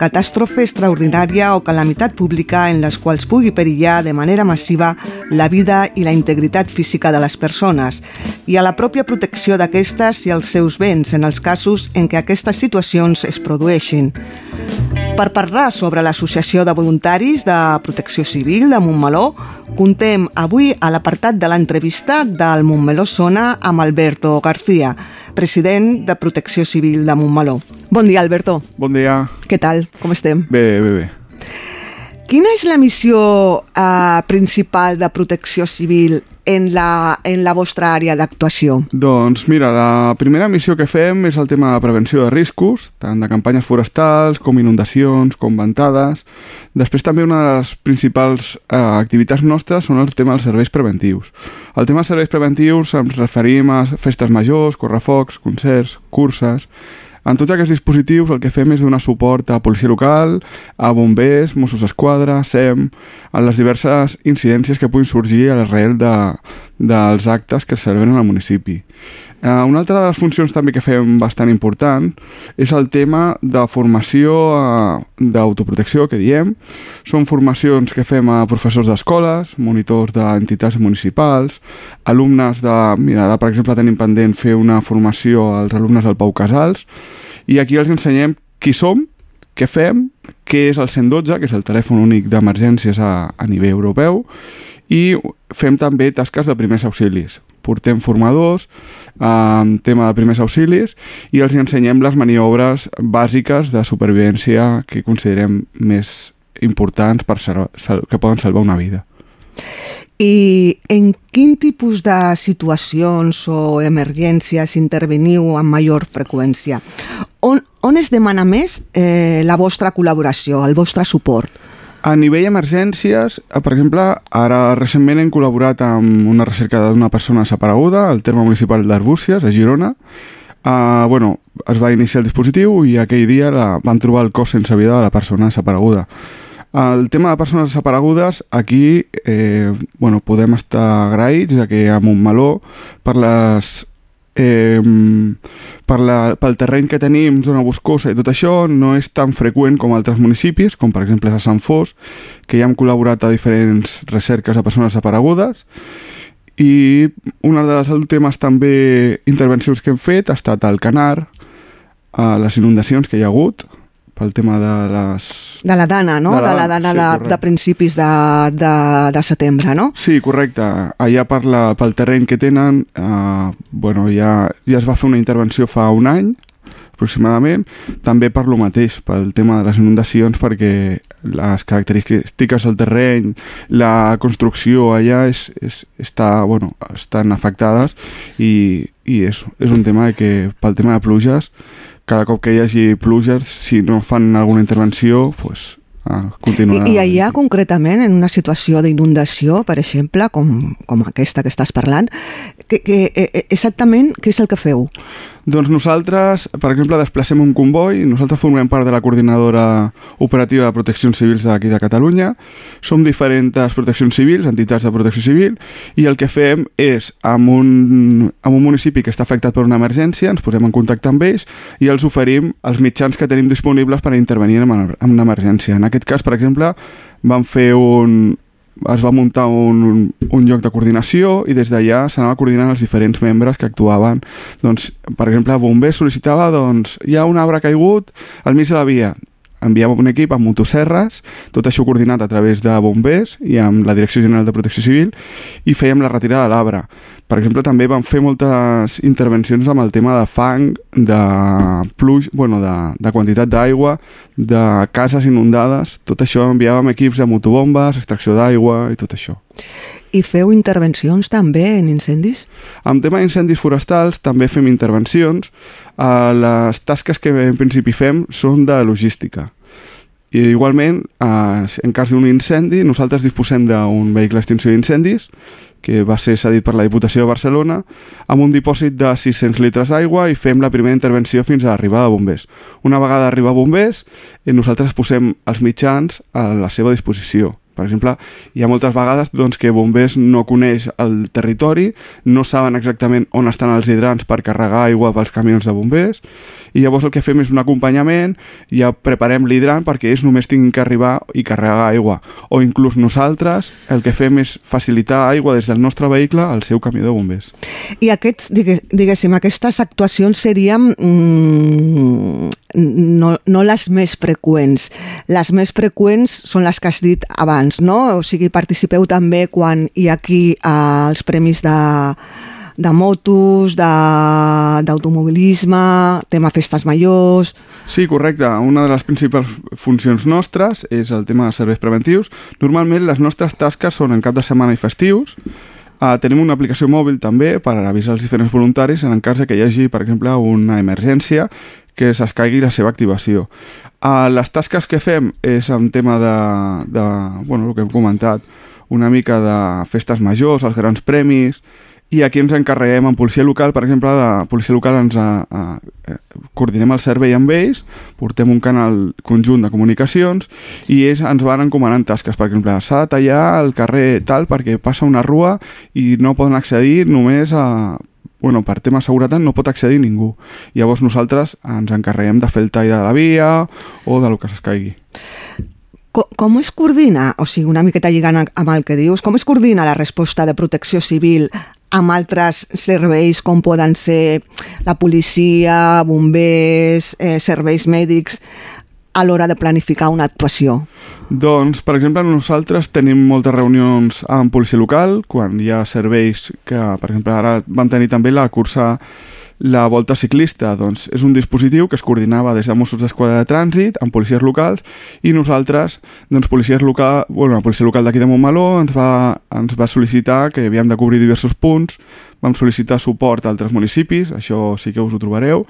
catàstrofe extraordinària o calamitat pública en les quals pugui perillar de manera massiva la vida i la integritat física de les persones i a la pròpia protecció d'aquestes i els seus béns en els casos en què aquestes situacions es produeixin. Per parlar sobre l'Associació de Voluntaris de Protecció Civil de Montmeló, contem avui a l'apartat de l'entrevista del Montmeló Sona amb Alberto García, president de Protecció Civil de Montmeló. Bon dia, Alberto. Bon dia. Què tal? Com estem? Bé, bé, bé. Quina és la missió eh, principal de Protecció Civil en la, en la vostra àrea d'actuació? Doncs mira, la primera missió que fem és el tema de prevenció de riscos, tant de campanyes forestals com inundacions, com ventades. Després també una de les principals eh, activitats nostres són el tema dels serveis preventius. El tema dels serveis preventius ens referim a festes majors, correfocs, concerts, curses... En tots aquests dispositius el que fem és donar suport a policia local, a bombers, Mossos d'Esquadra, SEM, a les diverses incidències que puguin sorgir a l'arrel de, dels actes que celebren al municipi. Uh, una altra de les funcions també que fem bastant important és el tema de formació uh, d'autoprotecció, que diem. Són formacions que fem a professors d'escoles, monitors d'entitats municipals, alumnes de... Mira, ara per exemple tenim pendent fer una formació als alumnes del Pau Casals i aquí els ensenyem qui som, què fem, què és el 112, que és el telèfon únic d'emergències a, a nivell europeu, i fem també tasques de primers auxilis. Portem formadors en tema de primers auxilis i els ensenyem les maniobres bàsiques de supervivència que considerem més importants per que poden salvar una vida. I en quin tipus de situacions o emergències interveniu amb major freqüència? On, on es demana més eh, la vostra col·laboració, el vostre suport? A nivell emergències, eh, per exemple, ara recentment hem col·laborat amb una recerca d'una persona desapareguda al terme municipal d'Arbúcies, a Girona. Uh, bueno, es va iniciar el dispositiu i aquell dia la, van trobar el cos sense vida de la persona desapareguda. El tema de persones desaparegudes, aquí eh, bueno, podem estar agraïts de que a Montmeló, per les eh, per la, pel terreny que tenim, zona boscosa i tot això, no és tan freqüent com altres municipis, com per exemple a Sant Fos, que ja hem col·laborat a diferents recerques de persones desaparegudes, i una de les últimes també intervencions que hem fet ha estat al Canar, a les inundacions que hi ha hagut, pel tema de les... De la dana, no? De la, de la dana sí, de, de principis de, de, de setembre, no? Sí, correcte. Allà per la, pel terreny que tenen, eh, bueno, ja, ja es va fer una intervenció fa un any, aproximadament, també per lo mateix, pel tema de les inundacions, perquè les característiques del terreny, la construcció allà és, és, està, bueno, estan afectades i, i és, és un tema que pel tema de pluges cada cop que hi hagi pluges, si no fan alguna intervenció, pues, ah, continuarà. I, I allà, concretament, en una situació d'inundació, per exemple, com, com aquesta que estàs parlant, que, que, eh, exactament què és el que feu? Doncs nosaltres, per exemple, desplacem un comboi, nosaltres formem part de la coordinadora operativa de proteccions civils d'aquí de Catalunya, som diferents proteccions civils, entitats de protecció civil, i el que fem és, amb un, amb un municipi que està afectat per una emergència, ens posem en contacte amb ells i els oferim els mitjans que tenim disponibles per intervenir en, en una emergència. En aquest cas, per exemple, vam fer un, es va muntar un, un lloc de coordinació i des d'allà s'anava coordinant els diferents membres que actuaven. Doncs, per exemple, Bombers sol·licitava, doncs, hi ha un arbre caigut al mig de la via enviàvem un equip amb motosserres, tot això coordinat a través de bombers i amb la Direcció General de Protecció Civil i fèiem la retirada de l'arbre. Per exemple, també vam fer moltes intervencions amb el tema de fang, de pluix, bueno, de, de quantitat d'aigua, de cases inundades, tot això enviàvem equips de motobombes, extracció d'aigua i tot això. I feu intervencions també en incendis? En tema d'incendis forestals també fem intervencions. Uh, les tasques que en principi fem són de logística. I igualment, uh, en cas d'un incendi, nosaltres disposem d'un vehicle d'extinció d'incendis que va ser cedit per la Diputació de Barcelona, amb un dipòsit de 600 litres d'aigua i fem la primera intervenció fins a arribar a bombers. Una vegada arriba a bombers, eh, nosaltres posem els mitjans a la seva disposició per exemple, hi ha moltes vegades doncs, que bombers no coneix el territori, no saben exactament on estan els hidrants per carregar aigua pels camions de bombers, i llavors el que fem és un acompanyament, ja preparem l'hidrant perquè ells només tinguin que arribar i carregar aigua. O inclús nosaltres el que fem és facilitar aigua des del nostre vehicle al seu camió de bombers. I aquests, diguéssim, aquestes actuacions serien mm, no, no les més freqüents. Les més freqüents són les que has dit abans, no? O sigui, participeu també quan hi ha aquí eh, els premis de, de motos, d'automobilisme, tema festes majors... Sí, correcte. Una de les principals funcions nostres és el tema de serveis preventius. Normalment les nostres tasques són en cap de setmana i festius, Uh, tenim una aplicació mòbil també per avisar els diferents voluntaris en cas de que hi hagi, per exemple, una emergència que s'escaigui la seva activació. Uh, les tasques que fem és en tema de, de bueno, el que hem comentat, una mica de festes majors, els grans premis, i aquí ens encarreguem en policia local, per exemple, de policia local ens a, a, a, coordinem el servei amb ells, portem un canal conjunt de comunicacions i ells ens van encomanant tasques, per exemple, s'ha de tallar el carrer tal perquè passa una rua i no poden accedir només a bueno, per tema de seguretat no pot accedir ningú. Llavors nosaltres ens encarreguem de fer el tall de la via o de lo que s'escaigui. Com, com es coordina, o sigui, una miqueta lligant amb el que dius, com es coordina la resposta de protecció civil amb altres serveis com poden ser la policia, bombers, eh, serveis mèdics, a l'hora de planificar una actuació? Doncs, per exemple, nosaltres tenim moltes reunions amb policia local, quan hi ha serveis que, per exemple, ara vam tenir també la cursa la volta ciclista doncs, és un dispositiu que es coordinava des de Mossos d'Esquadra de Trànsit amb policies locals i nosaltres, doncs, policies local, bueno, la policia local d'aquí de Montmeló ens va, ens va sol·licitar que havíem de cobrir diversos punts, vam sol·licitar suport a altres municipis, això sí que us ho trobareu,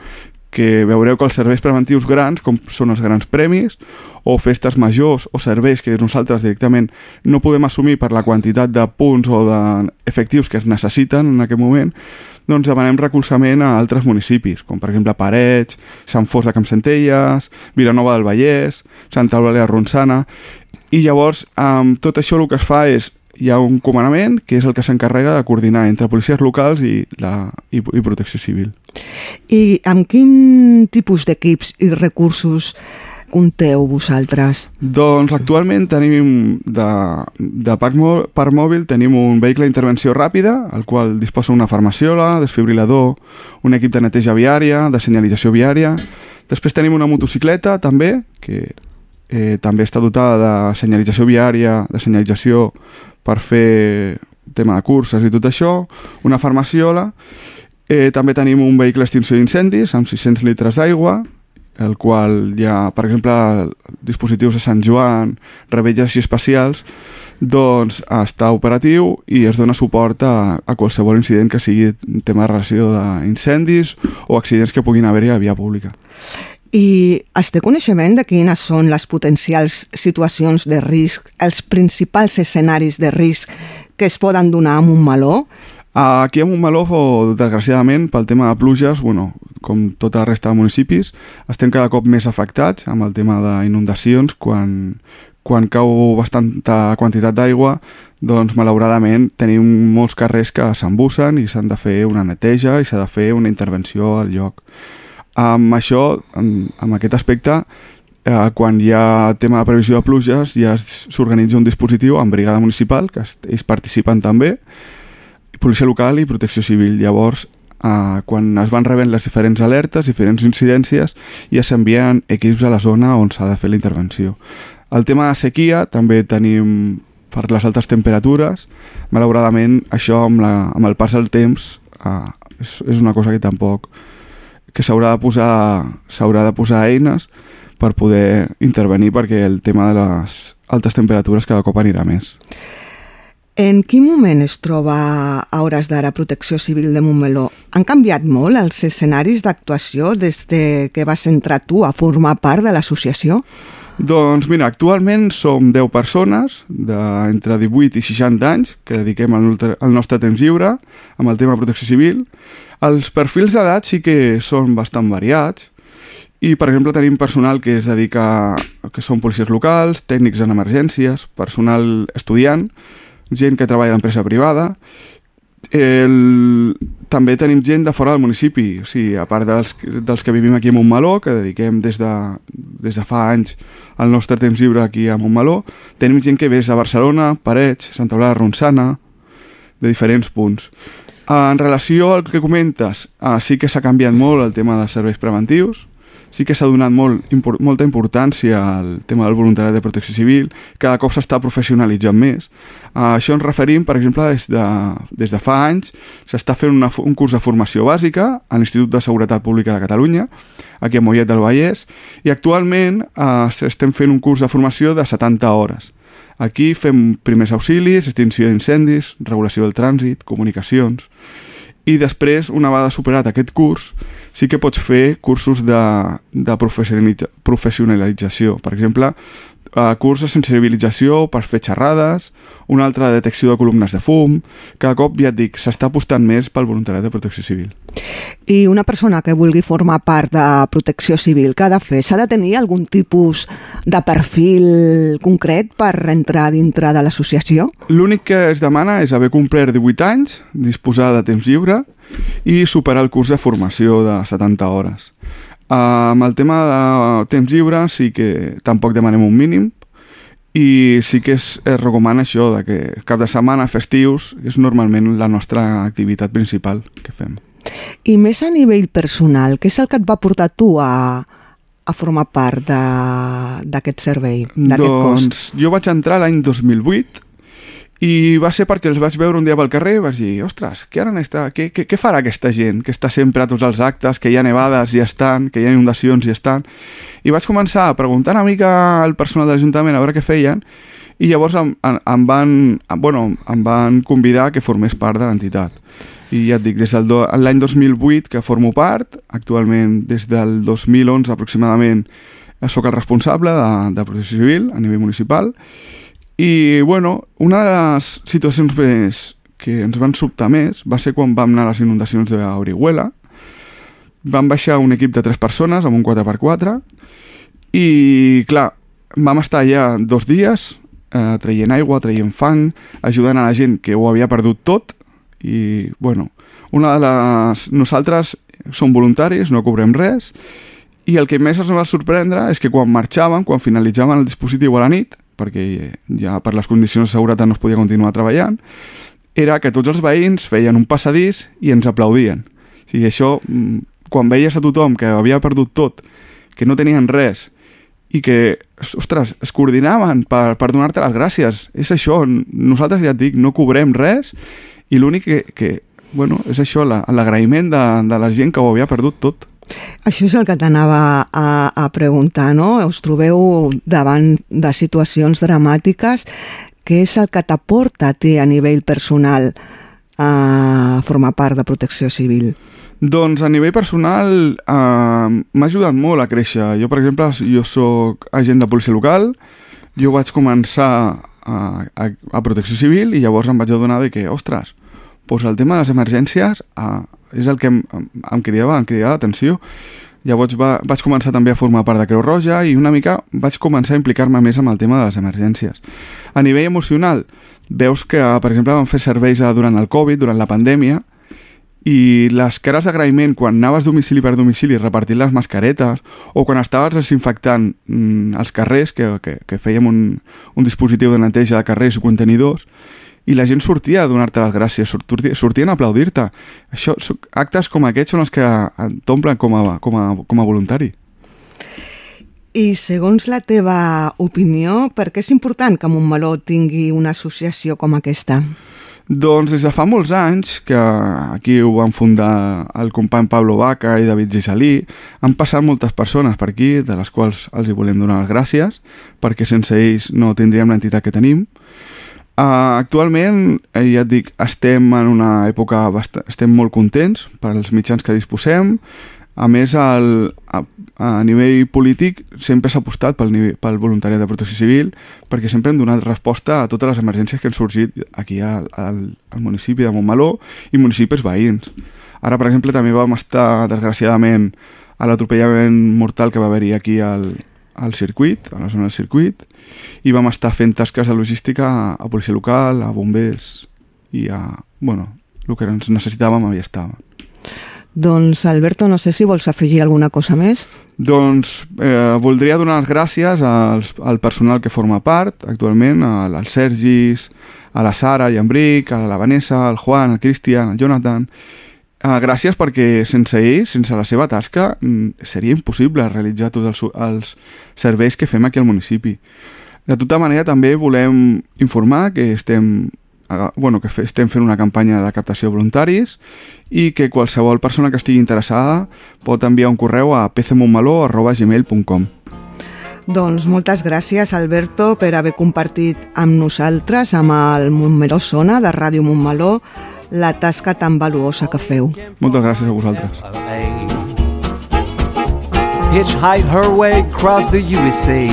que veureu que els serveis preventius grans, com són els grans premis, o festes majors o serveis que nosaltres directament no podem assumir per la quantitat de punts o d'efectius que es necessiten en aquest moment, doncs demanem recolzament a altres municipis, com per exemple Parets, Sant Fos de Campsentelles, Vilanova del Vallès, Santa Eulàlia Ronçana, i llavors amb tot això el que es fa és hi ha un comandament que és el que s'encarrega de coordinar entre policies locals i, la, i, i protecció civil. I amb quin tipus d'equips i recursos compteu vosaltres? Doncs actualment tenim de, de parc, parc mòbil tenim un vehicle d'intervenció ràpida, el qual disposa una farmaciola, desfibrilador, un equip de neteja viària, de senyalització viària. Després tenim una motocicleta també, que eh, també està dotada de senyalització viària, de senyalització per fer tema de curses i tot això, una farmaciola, eh, també tenim un vehicle extinció d'incendis amb 600 litres d'aigua el qual hi ha, per exemple, dispositius de Sant Joan, rebelles i especials, doncs està operatiu i es dona suport a, a qualsevol incident que sigui tema de relació d'incendis o accidents que puguin haver-hi a via pública. I es té coneixement de quines són les potencials situacions de risc, els principals escenaris de risc que es poden donar amb un meló? Aquí a Montmeló, desgraciadament, pel tema de pluges, bueno, com tota la resta de municipis, estem cada cop més afectats amb el tema d'inundacions. Quan, quan cau bastanta quantitat d'aigua, doncs malauradament tenim molts carrers que s'embussen i s'han de fer una neteja i s'ha de fer una intervenció al lloc. Amb això, amb, amb aquest aspecte, eh, quan hi ha tema de previsió de pluges ja s'organitza un dispositiu amb brigada municipal, que ells participen també, policia local i protecció civil. Llavors, eh, quan es van rebent les diferents alertes, diferents incidències, ja s'envien equips a la zona on s'ha de fer la intervenció. El tema de sequia també tenim per les altes temperatures. Malauradament, això amb, la, amb el pas del temps eh, és, és una cosa que tampoc que s'haurà de posar s'haurà de posar eines per poder intervenir perquè el tema de les altes temperatures cada cop anirà més. En quin moment es troba a hores d'ara Protecció Civil de Montmeló? Han canviat molt els escenaris d'actuació des de que vas entrar tu a formar part de l'associació? Doncs mira, actualment som 10 persones d'entre 18 i 60 anys que dediquem el, el nostre temps lliure amb el tema de protecció civil. Els perfils d'edat sí que són bastant variats i, per exemple, tenim personal que es dedica, que són policies locals, tècnics en emergències, personal estudiant, gent que treballa a l'empresa privada. El... També tenim gent de fora del municipi, o sigui, a part dels, dels que vivim aquí a Montmeló, que dediquem des de, des de fa anys el nostre temps lliure aquí a Montmeló, tenim gent que ve a Barcelona, Parets, Santa Eulàlia de Ronçana, de diferents punts. En relació al que comentes, ah, sí que s'ha canviat molt el tema de serveis preventius, sí que s'ha donat molt, import, molta importància al tema del voluntariat de protecció civil, cada cop s'està professionalitzant més. A això ens referim, per exemple, des de, des de fa anys s'està fent una, un curs de formació bàsica a l'Institut de Seguretat Pública de Catalunya, aquí a Mollet del Vallès, i actualment eh, estem fent un curs de formació de 70 hores. Aquí fem primers auxilis, extinció d'incendis, regulació del trànsit, comunicacions i després, una vegada superat aquest curs, sí que pots fer cursos de, de professionalització. Per exemple, uh, curs de sensibilització per fer xerrades, una altra de detecció de columnes de fum... Cada cop, ja et dic, s'està apostant més pel voluntariat de protecció civil. I una persona que vulgui formar part de protecció civil, què ha de fer? S'ha de tenir algun tipus de perfil concret per entrar dintre de l'associació? L'únic que es demana és haver complert 18 anys, disposar de temps lliure i superar el curs de formació de 70 hores. Uh, amb el tema de temps lliure sí que tampoc demanem un mínim i sí que es, es recomana això de que cap de setmana, festius, és normalment la nostra activitat principal que fem. I més a nivell personal, què és el que et va portar tu a, a formar part d'aquest servei, d'aquest doncs, cos? jo vaig entrar l'any 2008 i va ser perquè els vaig veure un dia pel carrer i vaig dir, ostres, què, ara està, què, què, què farà aquesta gent que està sempre a tots els actes, que hi ha nevades i estan, que hi ha inundacions i estan? I vaig començar a preguntar una mica al personal de l'Ajuntament a veure què feien i llavors em, em, em, van, bueno, em van convidar que formés part de l'entitat. I ja et dic, des de l'any 2008 que formo part, actualment des del 2011 aproximadament sóc el responsable de, de protecció civil a nivell municipal i, bueno, una de les situacions més que ens van sobtar més va ser quan vam anar a les inundacions d'Orihuela. Vam baixar un equip de tres persones amb un 4x4 i, clar, vam estar allà dos dies eh, traient aigua, traient fang, ajudant a la gent que ho havia perdut tot i, bueno, una de les... Nosaltres som voluntaris, no cobrem res i el que més ens va sorprendre és que quan marxàvem, quan finalitzaven el dispositiu a la nit, perquè ja per les condicions de seguretat no es podia continuar treballant, era que tots els veïns feien un passadís i ens aplaudien. O sigui, això, mm, quan veies a tothom que havia perdut tot, que no tenien res, i que, ostres, es coordinaven per, per donar-te les gràcies. És això, nosaltres ja et dic, no cobrem res, i l'únic que, que, bueno, és això, l'agraïment la, de, de la gent que ho havia perdut tot. Això és el que t'anava a, a preguntar, no? Us trobeu davant de situacions dramàtiques. Què és el que t'aporta a ti a nivell personal a formar part de Protecció Civil? Doncs a nivell personal eh, m'ha ajudat molt a créixer. Jo, per exemple, jo sóc agent de policia local, jo vaig començar a, a, a Protecció Civil i llavors em vaig adonar de que, ostres, doncs el tema de les emergències eh, és el que em, em cridava, em cridava l'atenció. Llavors va, vaig començar també a formar part de Creu Roja i una mica vaig començar a implicar-me més amb el tema de les emergències. A nivell emocional, veus que, per exemple, vam fer serveis durant el Covid, durant la pandèmia, i les cares d'agraïment quan anaves domicili per domicili repartint les mascaretes o quan estaves desinfectant mm, els carrers, que, que, que fèiem un, un dispositiu de neteja de carrers i contenidors, i la gent sortia a donar-te les gràcies, sortia, sortien a aplaudir-te. Això, actes com aquests són els que t'omplen com, a, com, a, com a voluntari. I segons la teva opinió, per què és important que Montmeló tingui una associació com aquesta? Doncs des de fa molts anys, que aquí ho van fundar el company Pablo Vaca i David Gisalí, han passat moltes persones per aquí, de les quals els hi volem donar les gràcies, perquè sense ells no tindríem l'entitat que tenim. Uh, actualment, eh, ja et dic, estem en una època, estem molt contents pels mitjans que disposem, a més, el, a, a nivell polític sempre s'ha apostat pel, nivell, pel voluntariat de protecció civil perquè sempre hem donat resposta a totes les emergències que han sorgit aquí al, al, al municipi de Montmeló i municipis veïns. Ara, per exemple, també vam estar, desgraciadament, a l'atropellament mortal que va haver-hi aquí al, al circuit, a la zona del circuit, i vam estar fent tasques de logística a, policia local, a bombers i a, bueno, el que ens necessitàvem hi estava. Doncs, Alberto, no sé si vols afegir alguna cosa més. Doncs eh, voldria donar les gràcies als, al personal que forma part actualment, al, al Sergis, a la Sara i en Bric, a la Vanessa, al Juan, al Cristian, al Jonathan, Uh, gràcies perquè sense ell, sense la seva tasca, mm, seria impossible realitzar tots els, els serveis que fem aquí al municipi. De tota manera, també volem informar que estem, bueno, que estem fent una campanya de captació de voluntaris i que qualsevol persona que estigui interessada pot enviar un correu a pcmontmeló.gmail.com doncs moltes gràcies, Alberto, per haver compartit amb nosaltres, amb el Montmeló Sona de Ràdio Montmeló, la tasca tan valuosa que feu. Moltes gràcies a vosaltres. Hitchhike her way across the USA.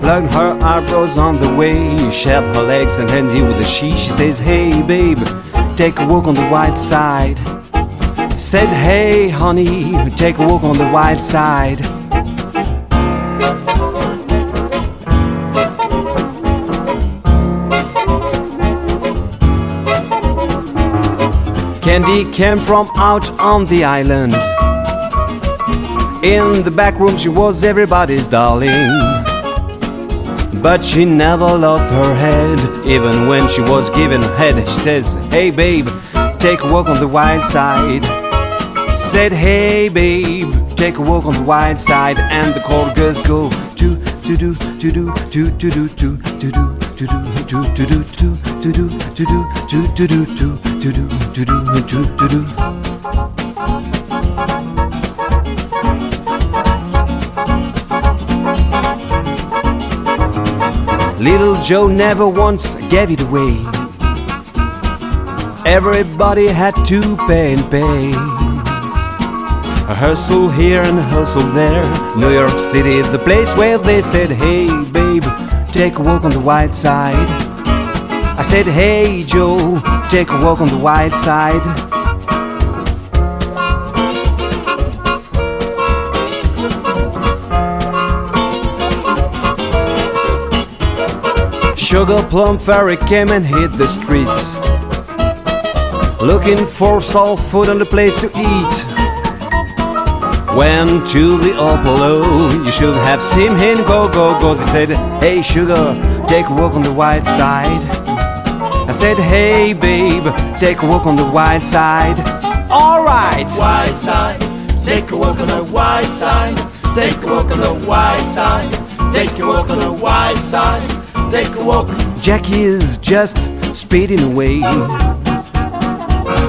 Plug her eyebrows on the way. Shave her legs and hand with a she. She says, Hey, babe, take a walk on the white side. Said, Hey, honey, take a walk on the white side. Candy came from out on the island. In the back room, she was everybody's darling. But she never lost her head, even when she was given head. She says, Hey babe, take a walk on the wild side. Said, Hey babe, take a walk on the wild side. And the cold girls go, to, to do, to do, to, do, to, do, to do, to, to do, to do, to do, to, to do, to, to do, to do, to, to do. Little Joe never once gave it away. Everybody had to pay and pay. A hustle here and a hustle there. New York City, the place where they said, Hey, babe, take a walk on the white side. I said, Hey, Joe, take a walk on the white side. Sugar Plum Fairy came and hit the streets. Looking for soul food and a place to eat. Went to the Apollo, you should have seen him go, go, go. They said, Hey, sugar, take a walk on the white side. I said, Hey, babe, take a walk on the white side. Alright! White side, take a walk on the white side. Take a walk on the white side. Take a walk on the white side. Take a walk. Jackie is just speeding away.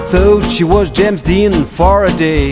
thought she was James Dean for a day.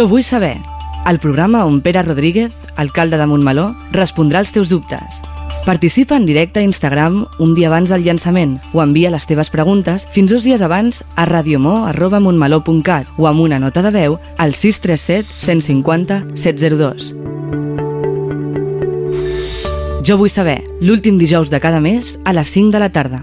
Jo vull saber, el programa on Pere Rodríguez, alcalde de Montmeló, respondrà als teus dubtes. Participa en directe a Instagram un dia abans del llançament o envia les teves preguntes fins dos dies abans a radiomó.montmeló.cat o amb una nota de veu al 637 150 702. Jo vull saber, l'últim dijous de cada mes a les 5 de la tarda.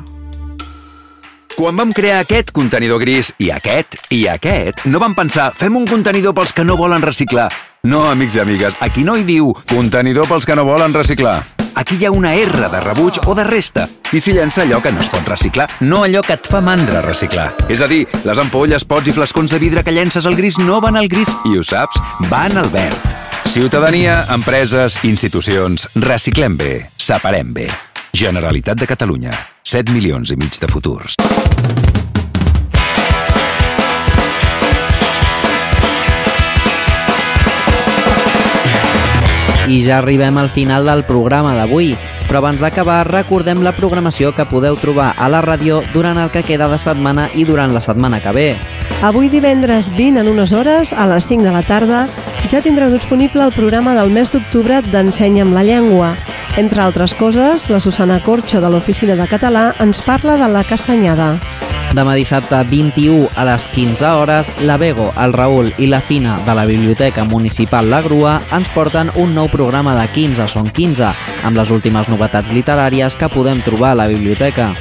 Quan vam crear aquest contenidor gris i aquest i aquest, no vam pensar fem un contenidor pels que no volen reciclar. No, amics i amigues, aquí no hi diu contenidor pels que no volen reciclar. Aquí hi ha una R de rebuig o de resta. I s'hi llença allò que no es pot reciclar, no allò que et fa mandra reciclar. És a dir, les ampolles, pots i flascons de vidre que llences al gris no van al gris i ho saps, van al verd. Ciutadania, empreses, institucions, reciclem bé, separem bé. Generalitat de Catalunya. 7 milions i mig de futurs. I ja arribem al final del programa d'avui, però abans d'acabar recordem la programació que podeu trobar a la ràdio durant el que queda de setmana i durant la setmana que ve. Avui divendres 20 en unes hores, a les 5 de la tarda, ja tindreu disponible el programa del mes d'octubre d'Ensenya'm la llengua. Entre altres coses, la Susana Corxo de l'Oficina de Català ens parla de la castanyada. Demà dissabte 21 a les 15 hores, la Bego, el Raül i la Fina de la Biblioteca Municipal La Grua ens porten un nou programa de 15 són 15, amb les últimes novetats literàries que podem trobar a la biblioteca.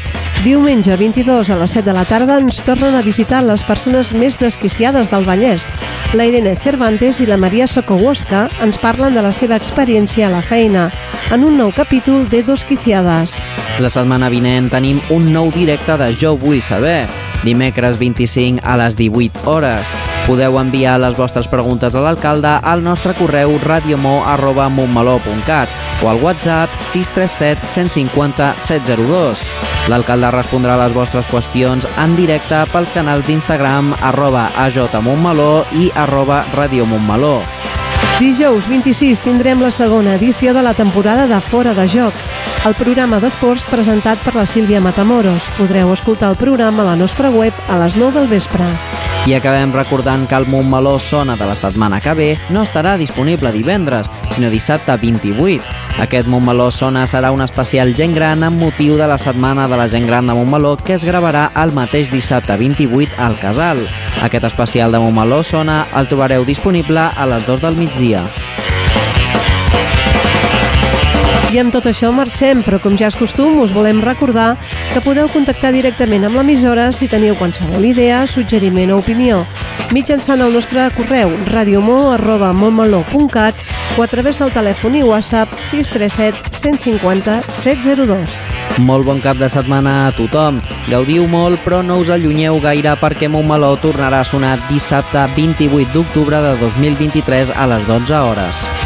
Diumenge 22 a les 7 de la tarda ens tornen a visitar les persones més desquiciades del Vallès. La Irene Cervantes i la Maria Sokowoska ens parlen de la seva experiència a la feina en un nou capítol de Dos Quiciades. La setmana vinent tenim un nou directe de Jo Vull Saber, dimecres 25 a les 18 hores. Podeu enviar les vostres preguntes a l'alcalde al nostre correu radiomo.montmeló.cat o al WhatsApp 637 150 702. L'alcalde respondrà a les vostres qüestions en directe pels canals d'Instagram arroba ajmontmeló i arroba radiomontmeló. Dijous 26 tindrem la segona edició de la temporada de Fora de Joc, el programa d'esports presentat per la Sílvia Matamoros. Podreu escoltar el programa a la nostra web a les 9 del vespre. I acabem recordant que el Montmeló Sona de la setmana que ve no estarà disponible divendres, sinó dissabte 28. Aquest Montmeló Sona serà un especial gent gran amb motiu de la setmana de la gent gran de Montmeló que es gravarà el mateix dissabte 28 al Casal. Aquest especial de Montmeló Sona el trobareu disponible a les 2 del migdia. I amb tot això marxem, però com ja és costum, us volem recordar que podeu contactar directament amb l'emissora si teniu qualsevol idea, suggeriment o opinió, mitjançant el nostre correu radiomo.montmeló.cat o a través del telèfon i WhatsApp 637 150 702. Molt bon cap de setmana a tothom. Gaudiu molt, però no us allunyeu gaire perquè Montmeló tornarà a sonar dissabte 28 d'octubre de 2023 a les 12 hores.